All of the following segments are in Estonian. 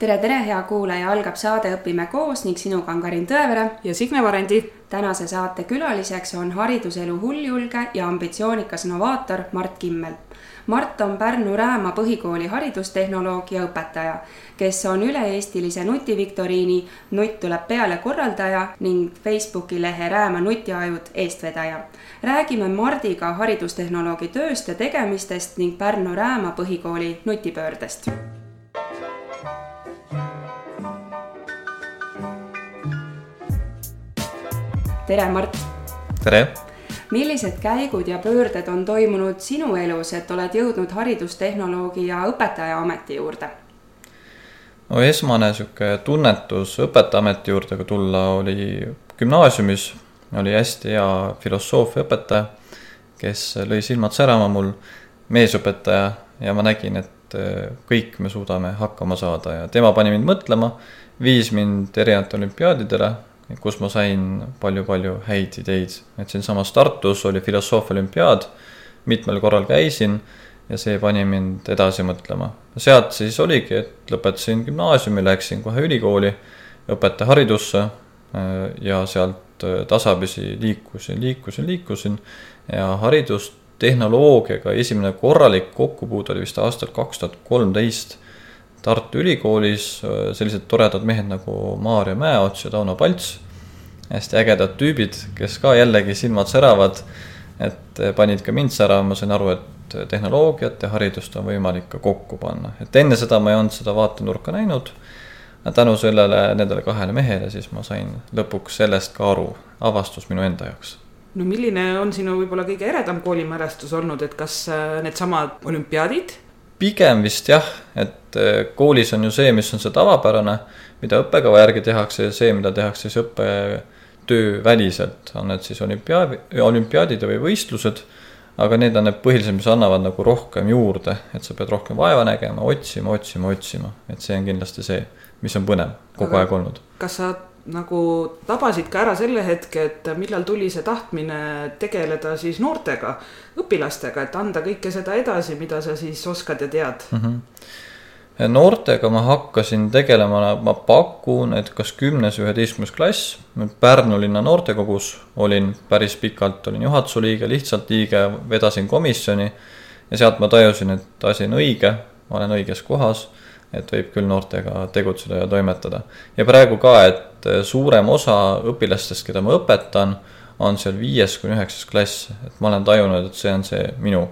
tere, tere, hea kuulaja, algab saade Õpime koos ning sinuga on Karin Tõevere ja Signe Varendi. tänase saate külaliseks on hariduselu hulljulge ja ambitsioonikas novaator Mart Kimmel. Mart on Pärnu Rääma põhikooli haridustehnoloogia õpetaja, kes on üle-eestilise nutiviktoriini Nutt tuleb peale korraldaja ning Facebooki lehe Rääma nutiajud eestvedaja. räägime Mardiga haridustehnoloogi tööst ja tegemistest ning Pärnu Rääma põhikooli nutipöördest tere, Mart! tere! millised käigud ja pöörded on toimunud sinu elus, et oled jõudnud haridustehnoloogi ja õpetaja ameti juurde? no esmane niisugune tunnetus õpetajaameti juurde tulla oli gümnaasiumis, oli hästi hea filosoofiaõpetaja, kes lõi silmad särama mul, meesõpetaja, ja ma nägin, et eh, kõik me suudame hakkama saada ja tema pani mind mõtlema, viis mind erinevatele olümpiaadidele kus ma sain palju-palju häid ideid, et siinsamas Tartus oli filosoofia olümpiaad, mitmel korral käisin ja see pani mind edasi mõtlema. sealt siis oligi, et lõpetasin gümnaasiumi, läksin kohe ülikooli, õpetajaharidusse äh, ja sealt äh, tasapisi liikusin, liikusin, liikusin. Ja haridustehnoloogiaga esimene korralik kokkupuude oli vist aastal kaks tuhat kolmteist. Tartu Ülikoolis äh, sellised toredad mehed nagu Maarja Mäeots ja Tauno Palts, hästi ägedad tüübid, kes ka jällegi silmad säravad, et äh, panid ka mind särama, ma sain aru, et tehnoloogiat ja haridust on võimalik ka kokku panna, et enne seda ma ei olnud seda vaatenurka näinud. tänu sellele, nendele kahele mehele, siis ma sain lõpuks sellest ka aru, avastus minu enda jaoks. No milline on sinu võib-olla kõige eredam koolimälestus olnud, et kas äh, needsamad olümpiaadid? Pigem vist jah, et äh, koolis on ju see, mis on see tavapärane, mida õppekava järgi tehakse ja see, mida tehakse siis õppetöö väliselt, on need siis olümpiaad, olümpiaadid või võistlused. aga need on need põhilised, mis annavad nagu rohkem juurde, et sa pead rohkem vaeva nägema, otsima, otsima, otsima, et see on kindlasti see, mis on põnev kogu aga aeg olnud. kas sa nagu tabasid ka ära selle hetke, et millal tuli see tahtmine tegeleda siis noortega, õpilastega, et anda kõike seda edasi, mida sa siis oskad ja tead mm? -hmm noortega ma hakkasin tegelema, ma pakun, et kas kümnes üheteistkümnes klass, Pärnu linna noortekogus olin päris pikalt, olin juhatuse liige, lihtsalt liige, vedasin komisjoni ja sealt ma tajusin, et asi on õige, ma olen õiges kohas et võib küll noortega tegutseda ja toimetada. ja praegu ka, et suurem osa õpilastest, keda ma õpetan, on seal viies kuni üheksas klass, et ma olen tajunud, et see on see minu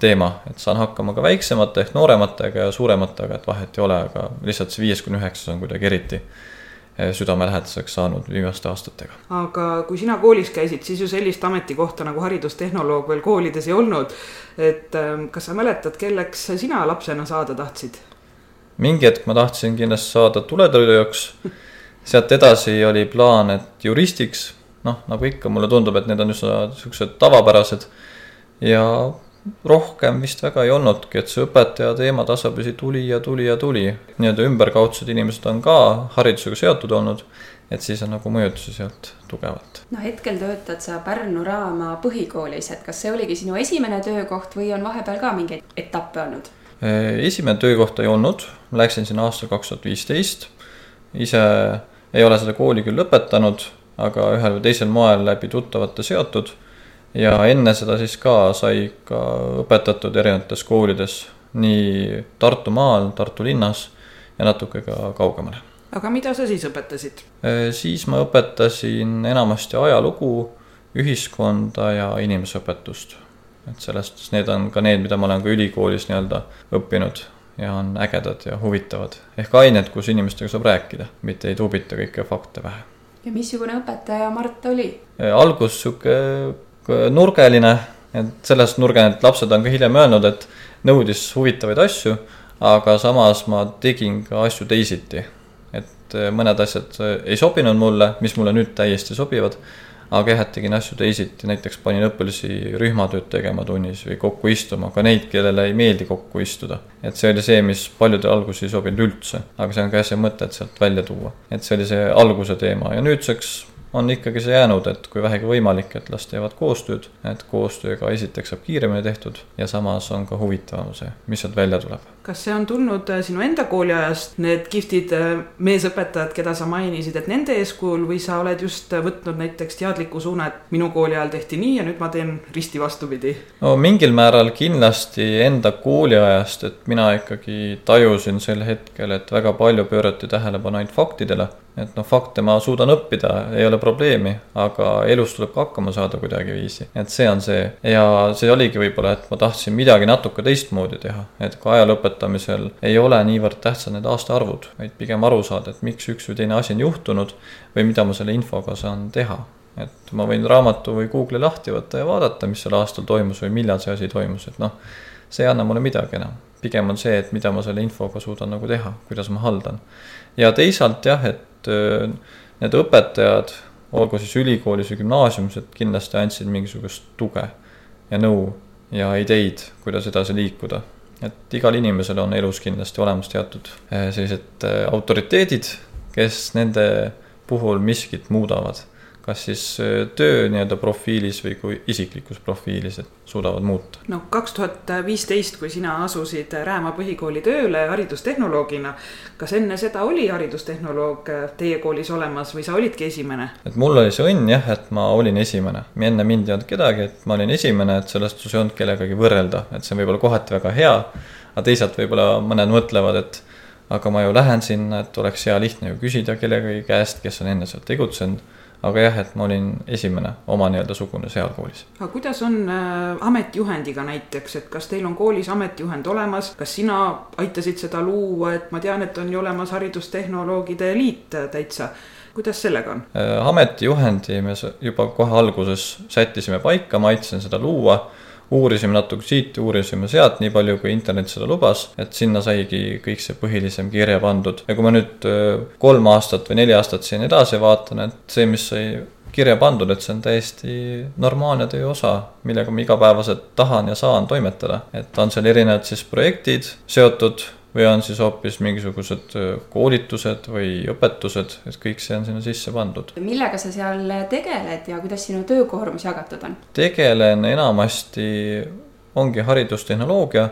teema, et saan hakkama ka väiksemate ehk noorematega ja suurematega, et vahet ei ole, aga lihtsalt see viies kuni üheksas on kuidagi eriti eh, südamelähedaseks saanud viimaste aastatega. aga kui sina koolis käisid, siis ju sellist ametikohta nagu haridustehnoloog veel koolides ei olnud. et eh, kas sa mäletad, kelleks sina lapsena saada tahtsid? mingi hetk ma tahtsin kindlasti saada tuletõrjujaks. sealt edasi oli plaan, et juristiks, noh, nagu ikka, mulle tundub, et need on üsna siuksed tavapärased. ja rohkem vist väga ei olnudki, et see õpetaja teema tasapisi tuli ja tuli ja tuli. nii-öelda ümberkaudsed inimesed on ka haridusega seotud olnud, et siis on nagu mõjutusi sealt tugevalt. no hetkel töötad sa Pärnu Raama põhikoolis, et kas see oligi sinu esimene töökoht või on vahepeal ka mingeid etappe olnud? esimene töökoht ei olnud, ma läksin sinna aastal kaks tuhat viisteist. ise ei ole seda kooli küll lõpetanud, aga ühel või teisel moel läbi tuttavate seotud. Ja enne seda siis ka sai ka õpetatud erinevates koolides, nii Tartumaal, Tartu linnas ja natuke ka kaugemale. aga mida sa siis õpetasid? siis ma õpetasin enamasti ajalugu, ühiskonda ja inimeseõpetust et selles suhtes need on ka need, mida ma olen ka ülikoolis nii-öelda õppinud ja on ägedad ja huvitavad. ehk ained, kus inimestega saab rääkida, mitte ei tuubita kõiki fakte pähe. ja missugune õpetaja Mart oli? algus sihuke nurgeline, et sellest nurgeline, et lapsed on ka hiljem öelnud, et nõudis huvitavaid asju, aga samas ma tegin ka asju teisiti. et mõned asjad ei sobinud mulle, mis mulle nüüd täiesti sobivad aga jah, et tegin asju teisiti, näiteks panin õpilasi rühmatööd tegema tunnis või kokku istuma, ka neid, kellele ei meeldi kokku istuda. et see oli see, mis paljudel alguses ei sobinud üldse, aga see on ka jah see mõte, et sealt välja tuua. et see oli see alguse teema ja nüüdseks on ikkagi see jäänud, et kui vähegi võimalik, et las teevad koostööd, et koostööga esiteks saab kiiremini tehtud ja samas on ka huvitavam see, mis sealt välja tuleb. kas see on tulnud äh, sinu enda kooliajast, need kihvtid äh, meesõpetajad, keda sa mainisid, et nende eeskujul või sa oled just võtnud näiteks teadliku suuna, et minu kooli ajal tehti nii ja nüüd ma teen risti vastupidi? no mingil määral kindlasti enda kooliajast, et mina ikkagi tajusin sel hetkel, et väga palju pöörati tähelepanu ainult faktidele et noh, fakte ma suudan õppida, ei ole probleemi, aga elus tuleb ka hakkama saada kuidagiviisi. et see on see ja see oligi võib-olla, et ma tahtsin midagi natuke teistmoodi teha, et ka ajaloo õpetamisel ei ole niivõrd tähtsad need aastaarvud, vaid pigem aru saada, et miks üks või teine asi on juhtunud või mida ma selle infoga saan teha et ma võin raamatu või Google'i lahti võtta ja vaadata, mis sel aastal toimus või millal see asi toimus, et noh, see ei anna mulle midagi enam. pigem on see, et mida ma selle infoga suudan nagu teha, kuidas ma haldan. ja teisalt jah, et et äh, need õpetajad, olgu siis ülikoolis või gümnaasiumis, et kindlasti andsid mingisugust tuge ja nõu ja ideid, kuidas edasi liikuda. et igal inimesel on elus kindlasti olemas teatud äh, sellised äh, autoriteedid, kes nende puhul miskit muudavad kas siis äh, töö nii-öelda profiilis või kui isiklikus profiilis, et suudavad muuta? no kaks tuhat viisteist, kui sina asusid Rääma põhikooli tööle haridustehnoloogina, kas enne seda oli haridustehnoloog teie koolis olemas või sa olidki esimene? et mul oli see õnn jah, et ma olin esimene, enne mind ei olnud kedagi, et ma olin esimene, et sellest siis ei olnud kellegagi võrrelda, et see on võib-olla kohati väga hea, aga teisalt võib-olla mõned mõtlevad, et aga ma ju lähen sinna, et oleks hea lihtne ju küsida kellegagi käest, kes on enne seal tegutsenud aga jah, et ma olin esimene oma nii-öelda sugune seal koolis. aga kuidas on äh, ametijuhendiga näiteks, et kas teil on koolis ametijuhend olemas, kas sina aitasid seda luua, et ma tean, et on ju olemas haridustehnoloogide liit täitsa kuidas sellega on? Äh, ametijuhendi me juba kohe alguses sättisime paika, ma aitasin seda luua uurisime natuke siit, uurisime sealt, nii palju kui internet seda lubas, et sinna saigi kõik see põhilisem kirja pandud. ja kui ma nüüd äh, kolm aastat või neli aastat siin edasi vaatan, et see, mis sai kirja pandud, et see on täiesti normaalne töö osa, millega ma igapäevaselt tahan ja saan toimetada. et on seal erinevad siis projektid seotud või on siis hoopis mingisugused äh, koolitused või õpetused, et kõik see on sinna sisse pandud. millega sa seal tegeled ja kuidas sinu töökoormus jagatud on? tegelen enamasti, ongi haridustehnoloogia,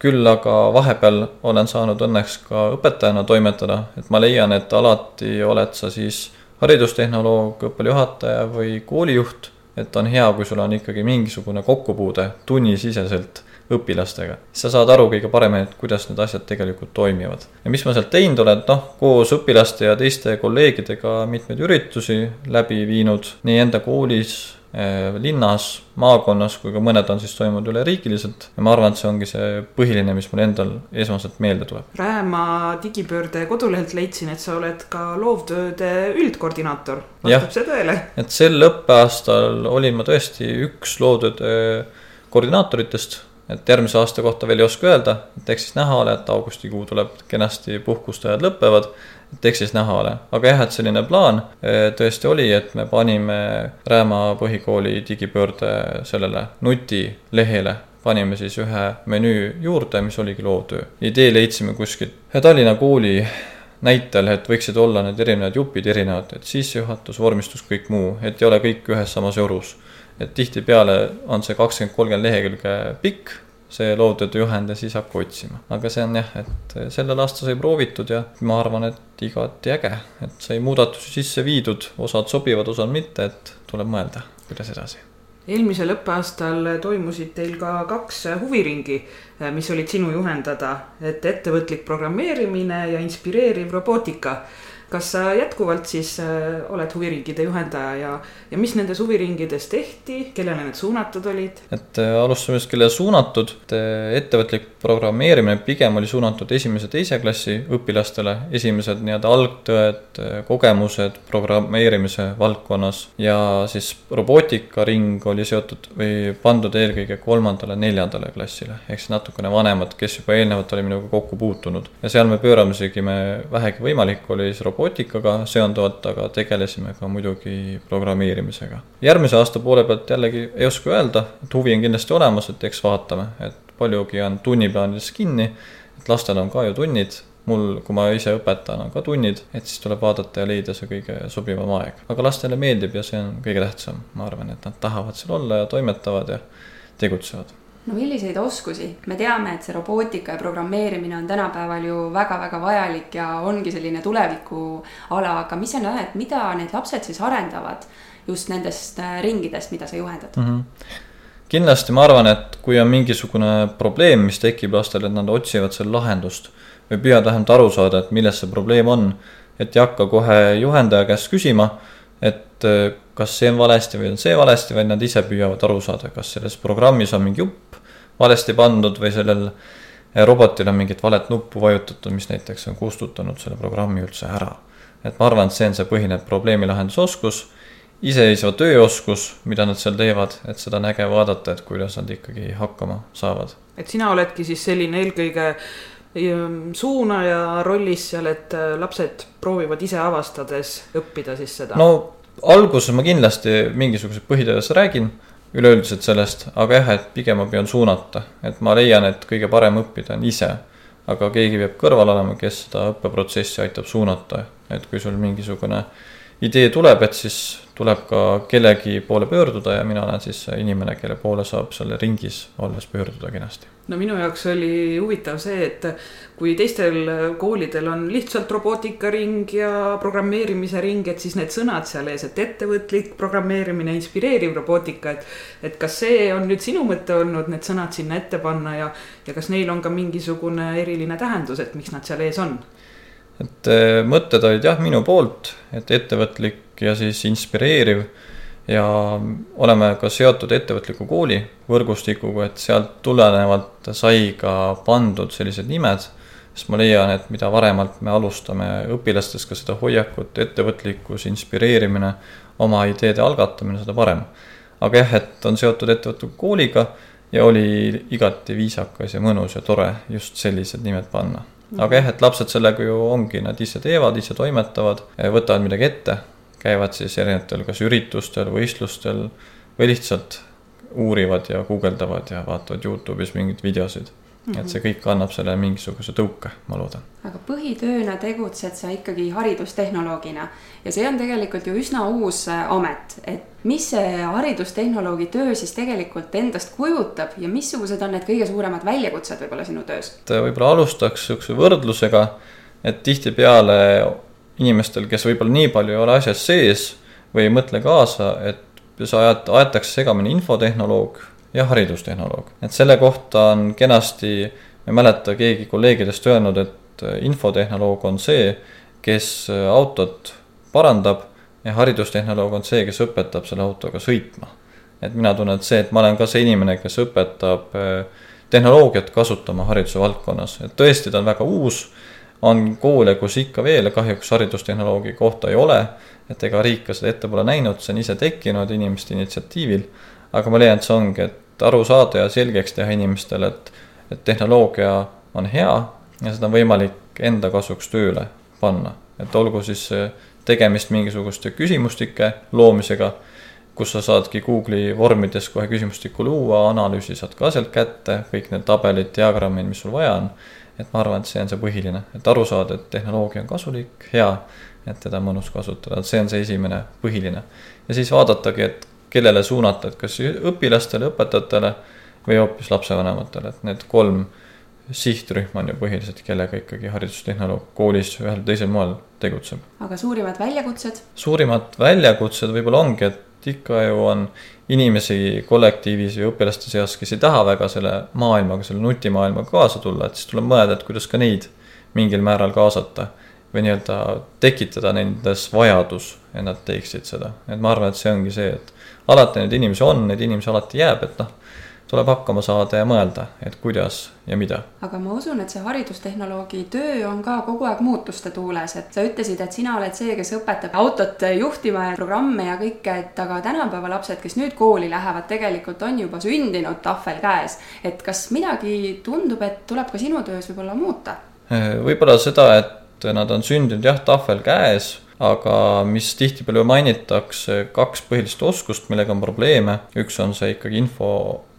küll aga vahepeal olen saanud õnneks ka õpetajana toimetada, et ma leian, et alati oled sa siis haridustehnoloog, õppealajuhataja või koolijuht, et on hea, kui sul on ikkagi mingisugune kokkupuude tunnisiseselt õpilastega. siis sa saad aru kõige paremini, et kuidas need asjad tegelikult toimivad. ja mis ma sealt teinud olen, noh, koos õpilaste ja teiste kolleegidega mitmeid üritusi läbi viinud nii enda koolis eh, linnas, maakonnas kui ka mõned on siis toimunud üleriigiliselt ja ma arvan, et see ongi see põhiline, mis mul endal esmaselt meelde tuleb. Rääma digipöörde kodulehelt leidsin, et sa oled ka loovtööde üldkoordinaator, vastab see tõele? et sel õppeaastal olin ma tõesti üks loovtööde koordinaatoritest et järgmise aasta kohta veel ei oska öelda, et eks siis näha ole, et augustikuu tuleb kenasti, puhkusteajad lõpevad, et eks siis näha ole. aga jah, et selline plaan eh, tõesti oli, et me panime Rääma põhikooli digipöörde sellele nutilehele. Panime siis ühe menüü juurde, mis oligi loovtöö. idee leidsime kuskilt Tallinna kooli näitel, et võiksid olla need erinevad jupid erinevad, et sissejuhatus, vormistus, kõik muu, et ei ole kõik ühes samas jorus et tihtipeale on see kakskümmend, kolmkümmend lehekülge pikk, see loovtööde juhend ja siis hakka otsima. aga see on jah, et sellel aastal sai proovitud ja ma arvan, et igati äge, et sai muudatusi sisse viidud, osad sobivad, osad mitte, et tuleb mõelda, kuidas edasi. Eelmisel õppeaastal toimusid teil ka kaks huviringi, mis olid sinu juhendada, et ettevõtlik programmeerimine ja inspireeriv robootika kas sa jätkuvalt siis äh, oled huviringide juhendaja ja, ja mis nendes huviringides tehti, kellele need suunatud olid? et äh, alustame siis, kellele suunatud, ettevõtlik programmeerimine pigem oli suunatud esimese, teise klassi õpilastele, esimesed nii-öelda algtõed, äh, kogemused programmeerimise valdkonnas. Ja siis robootikaring oli seotud või pandud eelkõige kolmandale, neljandale klassile, ehk siis natukene vanemad, kes juba eelnevalt oli minuga kokku puutunud. ja seal me pööramisegi me vähegi võimalik, oli siis robootikaring robootikaga seonduvalt, aga tegelesime ka muidugi programmeerimisega. järgmise aasta poole pealt jällegi ei oska öelda, et huvi on kindlasti olemas, et eks vaatame, et paljugi on tunniplaanides kinni, et lastel on ka ju tunnid, mul, kui ma ise õpetan, on ka tunnid, et siis tuleb vaadata ja leida see kõige sobivam aeg. aga lastele meeldib ja see on kõige tähtsam, ma arvan, et nad tahavad seal olla ja toimetavad ja tegutsevad no milliseid oskusi, me teame, et see robootika ja programmeerimine on tänapäeval ju väga-väga vajalik ja ongi selline tulevikuala, aga mis sa näed, mida need lapsed siis arendavad just nendest äh, ringidest, mida sa juhendad mm? -hmm. kindlasti ma arvan, et kui on mingisugune probleem, mis tekib lastel, et nad otsivad selle lahendust või püüavad vähemalt aru saada, et milles see probleem on, et ei hakka kohe juhendaja käest küsima, et äh, kas see on valesti või on see valesti, vaid nad ise püüavad aru saada, kas selles programmis on mingi jupp valesti pandud või sellel eh, robotil on mingit valet nuppu vajutatud, mis näiteks on kustutanud selle programmi üldse ära. et ma arvan, et see on see põhiline probleemi lahendusoskus, iseseisva tööoskus, mida nad seal teevad, et seda näge vaadata, et kuidas nad ikkagi hakkama saavad. et sina oledki siis selline eelkõige ehm, suunaja rollis seal, et äh, lapsed proovivad ise avastades õppida siis seda? no alguses ma kindlasti mingisuguseid põhitöös räägin üleüldiselt sellest, aga jah, et pigem ma püüan suunata, et ma leian, et kõige parem õppida on ise. aga keegi peab kõrval olema, kes seda õppeprotsessi aitab suunata, et kui sul mingisugune idee tuleb, et siis tuleb ka kellegi poole pöörduda ja mina olen siis see inimene, kelle poole saab seal ringis olles pöörduda kenasti no minu jaoks oli huvitav see, et kui teistel koolidel on lihtsalt robootikaring ja programmeerimise ring, et siis need sõnad seal ees, et ettevõtlik programmeerimine, inspireeriv robootika, et. et kas see on nüüd sinu mõte olnud, need sõnad sinna ette panna ja, ja kas neil on ka mingisugune eriline tähendus, et miks nad seal ees on? Et eh, mõtted olid jah minu poolt, et ettevõtlik ja siis inspireeriv ja oleme ka seotud ettevõtliku kooli võrgustikuga, et sealt tulenevalt sai ka pandud sellised nimed, sest ma leian, et mida varemalt me alustame õpilastes ka seda hoiakut, ettevõtlikkus, inspireerimine, oma ideede algatamine, seda parem. aga jah, et on seotud ettevõtliku kooliga ja oli igati viisakas ja mõnus ja tore just sellised nimed panna. Aga jah, et lapsed sellega ju ongi, nad ise teevad, ise toimetavad, võtavad midagi ette. Käivad siis erinevatel kas üritustel, võistlustel või lihtsalt uurivad ja guugeldavad ja vaatavad Youtube'is mingeid videosid -hmm. et see kõik annab sellele mingisuguse tõuke, ma loodan. aga põhitööna tegutsed sa ikkagi haridustehnoloogina ja see on tegelikult ju üsna uus äh, amet, et mis see haridustehnoloogi töö siis tegelikult endast kujutab ja missugused on need kõige suuremad väljakutsed võib-olla sinu töös? võib-olla alustaks sihukese võrdlusega, et tihtipeale inimestel, kes võib-olla nii palju ei ole asjas sees või ei mõtle kaasa, et sa ajad, aetakse segamini infotehnoloog ja haridustehnoloog. et selle kohta on kenasti, ma ei mäleta, keegi kolleegidest öelnud, et infotehnoloog on see, kes autot parandab ja haridustehnoloog on see, kes õpetab selle autoga sõitma. et mina tunnen, et see, et ma olen ka see inimene, kes õpetab eh, tehnoloogiat kasutama hariduse valdkonnas, et tõesti, ta on väga uus on koole, kus ikka veel kahjuks haridustehnoloogia kohta ei ole, et ega riik ka seda ette pole näinud, see on ise tekkinud inimeste initsiatiivil, aga ma leian, et see ongi, et aru saada ja selgeks teha inimestele, et, et tehnoloogia on hea ja seda on võimalik enda kasuks tööle panna, et olgu siis tegemist mingisuguste küsimustike loomisega, kus sa saadki Google'i vormides kohe küsimustikku luua, analüüsi saad ka sealt kätte, kõik need tabelid, diagrammid, mis sul vaja on. Et ma arvan, et see on see põhiline, et aru saada, et tehnoloogia on kasulik, hea, et teda on mõnus kasutada, et see on see esimene põhiline. ja siis vaadatagi, et kellele suunata, et kas õpilastele, õpetajatele või hoopis lapsevanematele, et need kolm sihtrühm on ju põhiliselt, kellega ikkagi haridustehnoloog koolis ühel teisel moel tegutseb. aga suurimad väljakutsed? suurimad väljakutsed võib-olla ongi, et ikka ju on inimesi kollektiivis või õpilaste seas, kes ei taha väga selle maailmaga, selle nutimaailmaga kaasa tulla, et siis tuleb mõelda, et kuidas ka neid mingil määral kaasata. või nii-öelda tekitada nendes vajadus, et nad teeksid seda, et ma arvan, et see ongi see, et alati neid inimesi on, neid inimesi alati jääb, et noh tuleb hakkama saada ja mõelda, et kuidas ja mida. aga ma usun, et see haridustehnoloogi töö on ka kogu aeg muutuste tuules, et sa ütlesid, et sina oled see, kes õpetab autot juhtima ja programme ja kõike, et aga tänapäeva lapsed, kes nüüd kooli lähevad, tegelikult on juba sündinud tahvel käes. et kas midagi tundub, et tuleb ka sinu töös võib-olla muuta? võib-olla seda, et nad on sündinud jah, tahvel käes aga mis tihtipeale mainitakse, kaks põhilist oskust, millega on probleeme, üks on see ikkagi info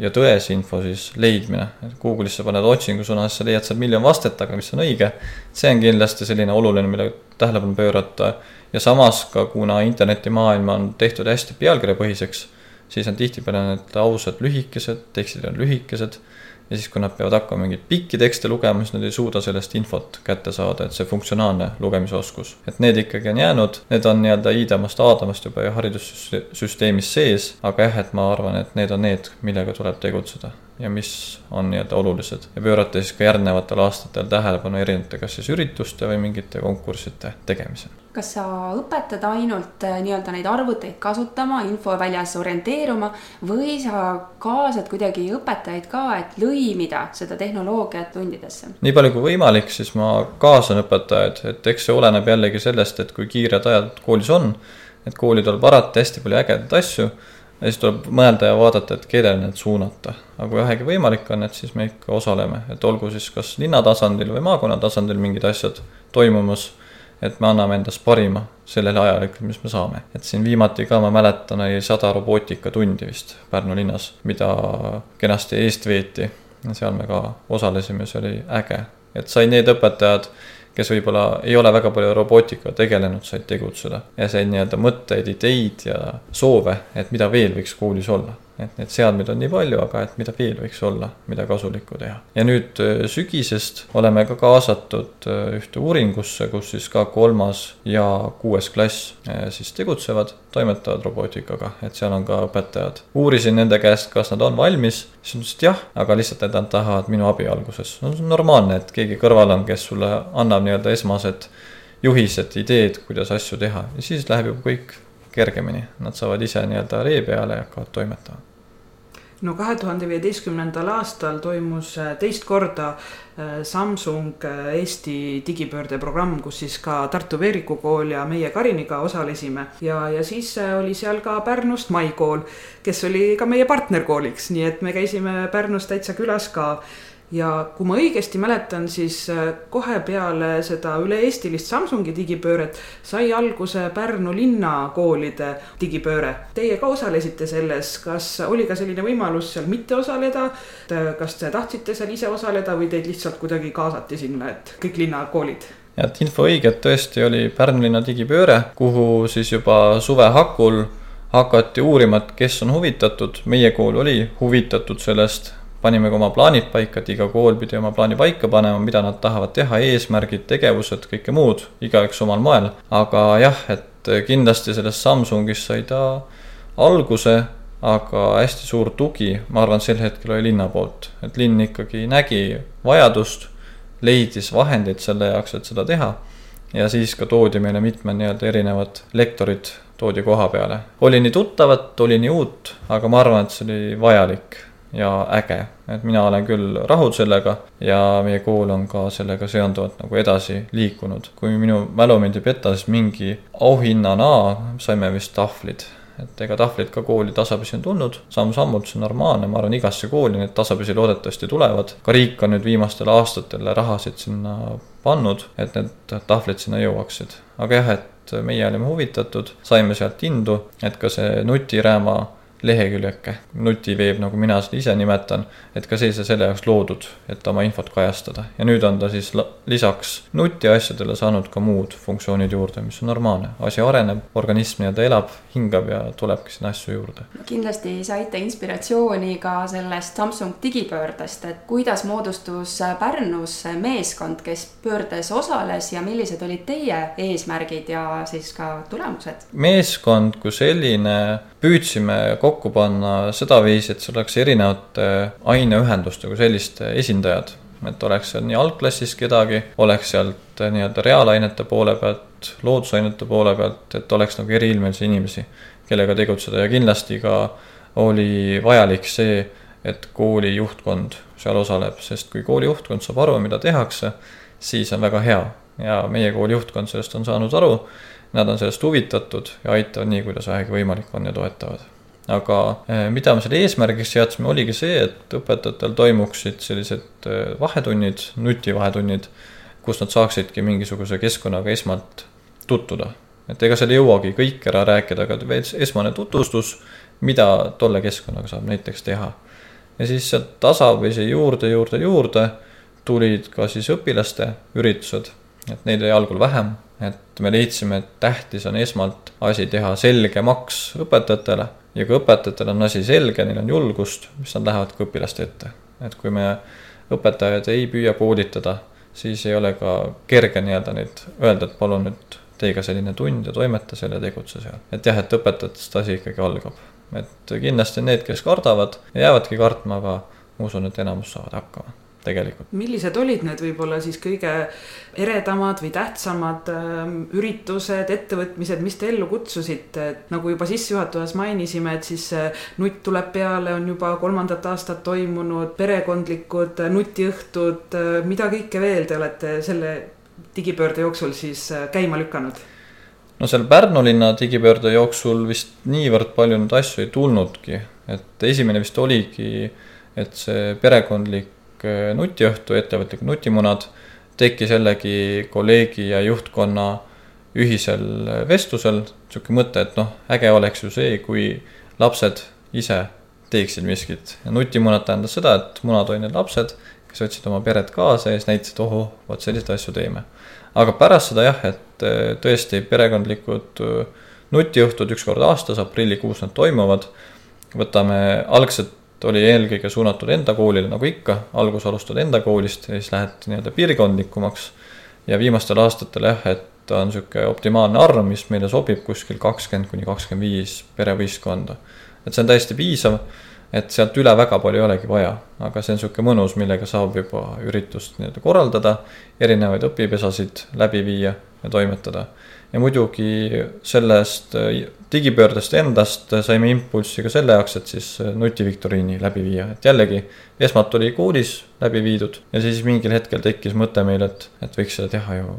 ja tõese info siis leidmine. Google'isse paned otsingusõna, siis sa leiad seal miljon vastet, aga mis on õige, see on kindlasti selline oluline, millele tähelepanu pöörata. ja samas ka, kuna internetimaailm on tehtud hästi pealkirjapõhiseks, siis on tihtipeale need ausad lühikesed, tekstid on lühikesed ja siis, kui nad peavad hakkama mingeid pikki tekste lugema, siis nad ei suuda sellest infot kätte saada, et see funktsionaalne lugemisoskus. et need ikkagi on jäänud, need on nii-öelda iidamast aadamast juba ju haridussüsteemis sees, aga jah, et ma arvan, et need on need, millega tuleb tegutseda ja mis on nii-öelda olulised ja pöörata siis ka järgnevatel aastatel tähelepanu erinevate kas siis ürituste või mingite konkursside tegemisel kas sa õpetad ainult äh, nii-öelda neid arvuteid kasutama, infoväljas orienteeruma või sa kaasad kuidagi õpetajaid ka, et lõimida seda tehnoloogiat tundidesse? nii palju kui võimalik, siis ma kaasan õpetajaid, et eks see oleneb jällegi sellest, et kui kiired ajad koolis on. et kooli tuleb alati hästi palju ägedaid asju ja siis tuleb mõelda ja vaadata, et kellele need suunata. aga kui vähegi võimalik on, et siis me ikka osaleme, et olgu siis kas linna tasandil või maakonna tasandil mingid asjad toimumas et me anname endast parima sellel ikka, mis me saame. et siin viimati ka ma mäletan, oli sada robootikatundi vist Pärnu linnas, mida kenasti eest veeti. seal me ka osalesime, see oli äge, et said need õpetajad, kes võib-olla ei ole väga palju robootikaga tegelenud, said tegutseda. Ja said nii-öelda mõtteid, ideid ja soove, et mida veel võiks koolis olla et neid seadmeid on nii palju, aga et mida veel võiks olla, mida kasulikku teha. ja nüüd äh, sügisest oleme ka kaasatud äh, ühte uuringusse, kus siis ka kolmas ja kuues klass äh, siis tegutsevad, toimetavad robootikaga, et seal on ka õpetajad. uurisin nende käest, kas nad on valmis, siis nad ütlesid jah, aga lihtsalt, et nad tahavad minu abi alguses. no see on normaalne, et keegi kõrval on, kes sulle annab nii-öelda esmased juhised, ideed, kuidas asju teha ja siis läheb juba kõik kergemini, nad saavad ise nii-öelda ree peale ja hakkavad toimetama no kahe tuhande viieteistkümnendal aastal toimus äh, teist korda äh, Samsung äh, Eesti digipöördeprogramm, kus siis ka Tartu Veeriku kool ja meie Kariniga osalesime. ja, ja siis oli seal ka Pärnust Mai kool, kes oli ka meie partnerkooliks, nii et me käisime Pärnus täitsa külas ka ja kui ma õigesti mäletan, siis äh, kohe peale seda üle-eestilist Samsungi digipööret sai alguse Pärnu linnakoolide digipööre. Teie ka osalesite selles, kas oli ka selline võimalus seal mitte osaleda? kas te tahtsite seal ise osaleda või teid lihtsalt kuidagi kaasati sinna, et kõik linnakoolid? ja, et info õige, et tõesti oli Pärnu linna digipööre, kuhu siis juba suve hakul hakati uurima, et kes on huvitatud, meie kool oli huvitatud sellest panime ka oma plaanid paika, et iga kool pidi oma plaani paika panema, mida nad tahavad teha, eesmärgid, tegevused, kõike muud, igaüks omal moel. aga jah, et kindlasti sellest Samsungist sai ta alguse, aga hästi suur tugi, ma arvan, sel hetkel oli linna poolt, et linn ikkagi nägi vajadust, leidis vahendeid selle jaoks, et seda teha. ja siis ka toodi meile mitmed nii-öelda erinevad lektorid toodi koha peale. oli nii tuttavat, oli nii uut, aga ma arvan, et see oli vajalik ja äge. et mina olen küll rahul sellega ja meie kool on ka sellega seonduvalt nagu edasi liikunud. kui minu mälu mind ei peta, siis mingi auhinnana saime vist tahvlid et ega tahvlid ka kooli tasapisi on tulnud, samm-sammult see on normaalne, ma arvan, igasse kooli need tasapisi loodetavasti tulevad. ka riik on nüüd viimastel aastatel rahasid sinna pannud, et need tahvlid sinna jõuaksid. aga jah, et meie olime huvitatud, saime sealt indu, et ka see nutirääma leheküljeke, nutiveeb, nagu mina seda ise nimetan, et ka see sai selle jaoks loodud, et oma infot kajastada. ja nüüd on ta siis lisaks nutiasjadele saanud ka muud funktsioonid juurde, mis on normaalne. asi areneb, organism nii-öelda elab, hingab ja tulebki sinna asju juurde. kindlasti saite inspiratsiooni ka sellest Samsung digipöördest, et kuidas moodustus Pärnus meeskond, kes pöördes osales ja millised olid teie eesmärgid ja siis ka tulemused? meeskond kui selline püüdsime kokku panna sedaviisi, et see oleks erinevate aineühenduste kui selliste esindajad. et oleks seal nii algklassis kedagi, oleks sealt nii-öelda reaalainete poole pealt, loodusainete poole pealt, et oleks nagu eriilmelisi inimesi, kellega tegutseda. Ja kindlasti ka oli vajalik see, et kooli juhtkond seal osaleb, sest kui kooli juhtkond saab aru, mida tehakse, siis on väga hea. Ja meie kooli juhtkond sellest on saanud aru nad on sellest huvitatud ja aitavad nii, kuidas vähegi võimalik on ja toetavad. aga eh, mida me selle eesmärgiks seadsime, oligi see, et õpetajatel toimuksid sellised eh, vahetunnid, nutivahetunnid, kus nad saaksidki mingisuguse keskkonnaga esmalt tutvuda. et ega seal ei jõuagi kõik ära rääkida, aga esmane tutvustus, mida tolle keskkonnaga saab näiteks teha. ja siis sealt tasapisi juurde, juurde, juurde tulid ka siis õpilaste üritused, et neid oli algul vähem, et me leidsime, et tähtis on esmalt asi teha selgemaks õpetajatele ja kui õpetajatel on asi selge, neil on julgust, siis nad lähevad ka õpilaste ette. et kui me õpetajad ei püüa koolitada, siis ei ole ka kerge nii-öelda neid öelda, et palun nüüd tee ka selline tund ja toimeta seal ja tegutse seal. et jah, et õpetajatest asi ikkagi algab. et kindlasti need, kes kardavad, jäävadki kartma, aga ma usun, et enamus saavad hakkama tegelikult. millised olid need võib-olla siis kõige eredamad või tähtsamad ähm, üritused, ettevõtmised, mis te ellu kutsusite, et nagu juba sissejuhatuses mainisime, et siis Nutt tuleb peale, on juba kolmandat aastat toimunud, perekondlikud nutiõhtud, äh, mida kõike veel te olete selle digipöörde jooksul siis äh, käima lükanud? no seal Pärnu linna digipöörde jooksul vist niivõrd palju neid asju ei tulnudki, et esimene vist oligi, et see perekondlik Äh, nutiõhtu, ettevõtlikud nutimunad, tekkis jällegi kolleegi ja juhtkonna ühisel äh, vestlusel niisugune mõte, et noh, äge oleks ju see, kui lapsed ise teeksid miskit. ja nutimunad tähendas seda, et need lapsed, kes võtsid oma peret kaasa ja siis näitasid, ohoh, vot selliseid asju teeme. aga pärast seda jah, et äh, tõesti perekondlikud nutiõhtud üks kord aastas, aprillikuus nad toimuvad. võtame algselt oli eelkõige suunatud enda koolile, nagu ikka, algus alustad enda koolist ja siis lähed nii-öelda piirkondlikumaks. ja viimastel aastatel jah, et on niisugune optimaalne arv, mis meile sobib kuskil kakskümmend kuni kakskümmend viis perevõistkonda. et see on täiesti piisav, et sealt üle väga palju ei olegi vaja, aga see on niisugune mõnus, millega saab juba üritust nii-öelda korraldada, erinevaid õpipesasid läbi viia ja toimetada ja muidugi sellest äh, digipöördest endast saime impulssi ka selle jaoks, et siis äh, nutiviktoriini läbi viia, et jällegi esmalt oli koolis läbi viidud ja siis mingil hetkel tekkis mõte meil, et, et võiks seda teha ju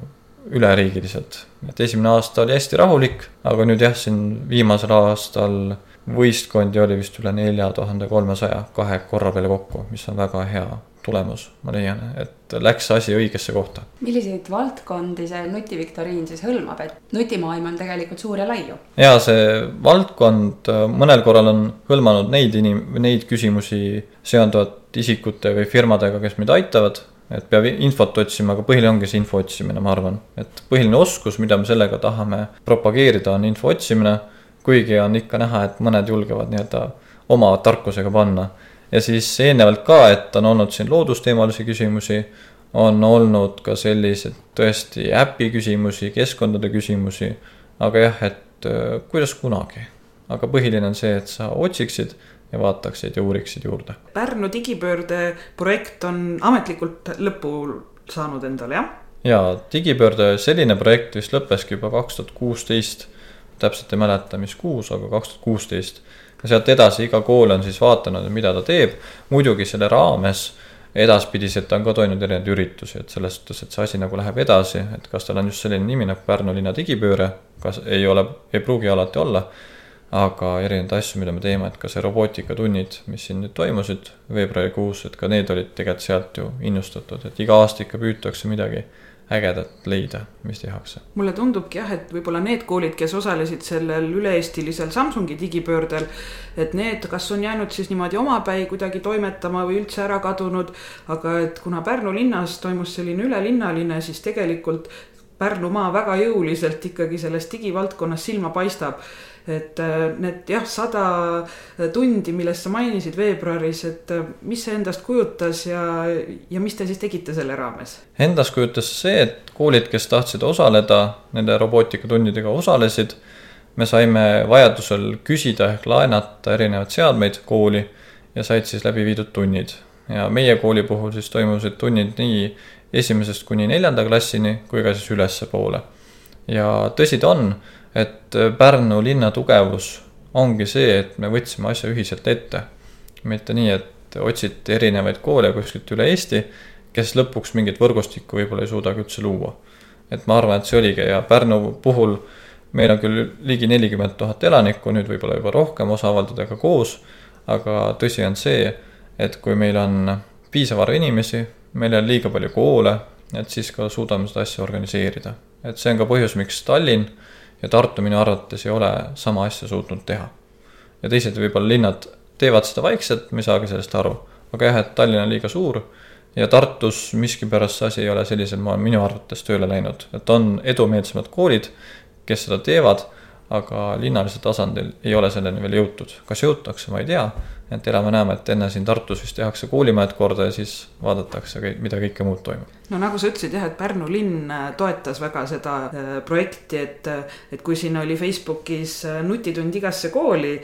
üleriigiliselt. et esimene aasta oli hästi rahulik, aga nüüd jah, siin viimasel aastal võistkondi oli vist üle nelja tuhande kolmesaja kahe korra peale kokku, mis on väga hea tulemus, ma leian, et läks asi õigesse kohta. milliseid valdkondi see nutiviktoriin siis hõlmab, et nutimaailm on tegelikult suur ja lai ju? ja see valdkond äh, mõnel korral on hõlmanud neid inim-, neid küsimusi seonduvat isikute või firmadega, kes meid aitavad, et peab infot otsima, aga põhiline ongi see info otsimine, ma arvan. et põhiline oskus, mida me sellega tahame propageerida, on info otsimine, kuigi on ikka näha, et mõned julgevad nii-öelda oma tarkusega panna ja siis eelnevalt ka, et on olnud siin loodusteemalisi küsimusi, on olnud ka selliseid tõesti äpi küsimusi, keskkondade küsimusi, aga jah, et äh, kuidas kunagi. aga põhiline on see, et sa otsiksid ja vaataksid ja uuriksid juurde. Pärnu digipöörde projekt on ametlikult lõpu saanud endale, jah? jaa, digipöörde selline projekt vist lõppeski juba kaks tuhat kuusteist, täpselt ei mäleta, mis kuus, aga kaks tuhat kuusteist sealt edasi iga kool on siis vaatanud, mida ta teeb. muidugi selle raames edaspidiselt on ka toimunud erinevaid üritusi, et selles suhtes, et see asi nagu läheb edasi, et kas tal on just selline nimi nagu Pärnu linna digipööre, kas ei ole, ei pruugi alati olla. aga erinevaid asju, mida me teeme, et ka see robootikatunnid, mis siin nüüd toimusid veebruarikuus, et ka need olid tegelikult sealt ju innustatud, et iga aasta ikka püütakse midagi ägedat leida, mis tehakse. mulle tundubki jah, et võib-olla need koolid, kes osalesid sellel üle-eestilisel Samsungi digipöördel, et need, kas on jäänud siis niimoodi omapäi kuidagi toimetama või üldse ära kadunud. aga et kuna Pärnu linnas toimus selline ülelinnaline, siis tegelikult Pärnumaa väga jõuliselt ikkagi selles digivaldkonnas silma paistab et äh, need jah, sada tundi, millest sa mainisid veebruaris, et äh, mis see endast kujutas ja, ja mis te siis tegite selle raames? Endast kujutas see, et koolid, kes tahtsid osaleda, nende robootikatundidega osalesid. me saime vajadusel küsida ehk laenata erinevaid seadmeid kooli ja said siis läbi viidud tunnid. ja meie kooli puhul siis toimusid tunnid nii esimesest kuni neljanda klassini kui ka siis ülespoole. ja tõsi ta on et äh, Pärnu linna tugevus ongi see, et me võtsime asja ühiselt ette. mitte nii, et otsiti erinevaid koole kuskilt üle Eesti, kes lõpuks mingit võrgustikku võib-olla ei suudagi üldse luua. et ma arvan, et see oligi ja Pärnu puhul meil on küll ligi nelikümmend tuhat elanikku, nüüd võib-olla juba rohkem osaavaldajatega koos, aga tõsi on see, et kui meil on piisav arv inimesi, meil on liiga palju koole, et siis ka suudame seda asja organiseerida. et see on ka põhjus, miks Tallinn ja Tartu minu arvates ei ole sama asja suutnud teha. ja teised võib-olla linnad teevad seda vaikselt, me ei saagi sellest aru. aga jah, et Tallinn on liiga suur ja Tartus miskipärast see asi ei ole sellisel moel minu arvates tööle läinud, et on edumeelsemad koolid, kes seda teevad, aga linnalisel tasandil ei ole selleni veel jõutud. kas jõutakse, ma ei tea, et elame-näeme, et enne siin Tartus vist tehakse koolimajad korda ja siis vaadatakse, mida kõike muud toimub. No nagu sa ütlesid jah, et Pärnu linn äh, toetas väga seda äh, projekti, et, äh, et kui siin oli Facebookis nutitund igasse kooli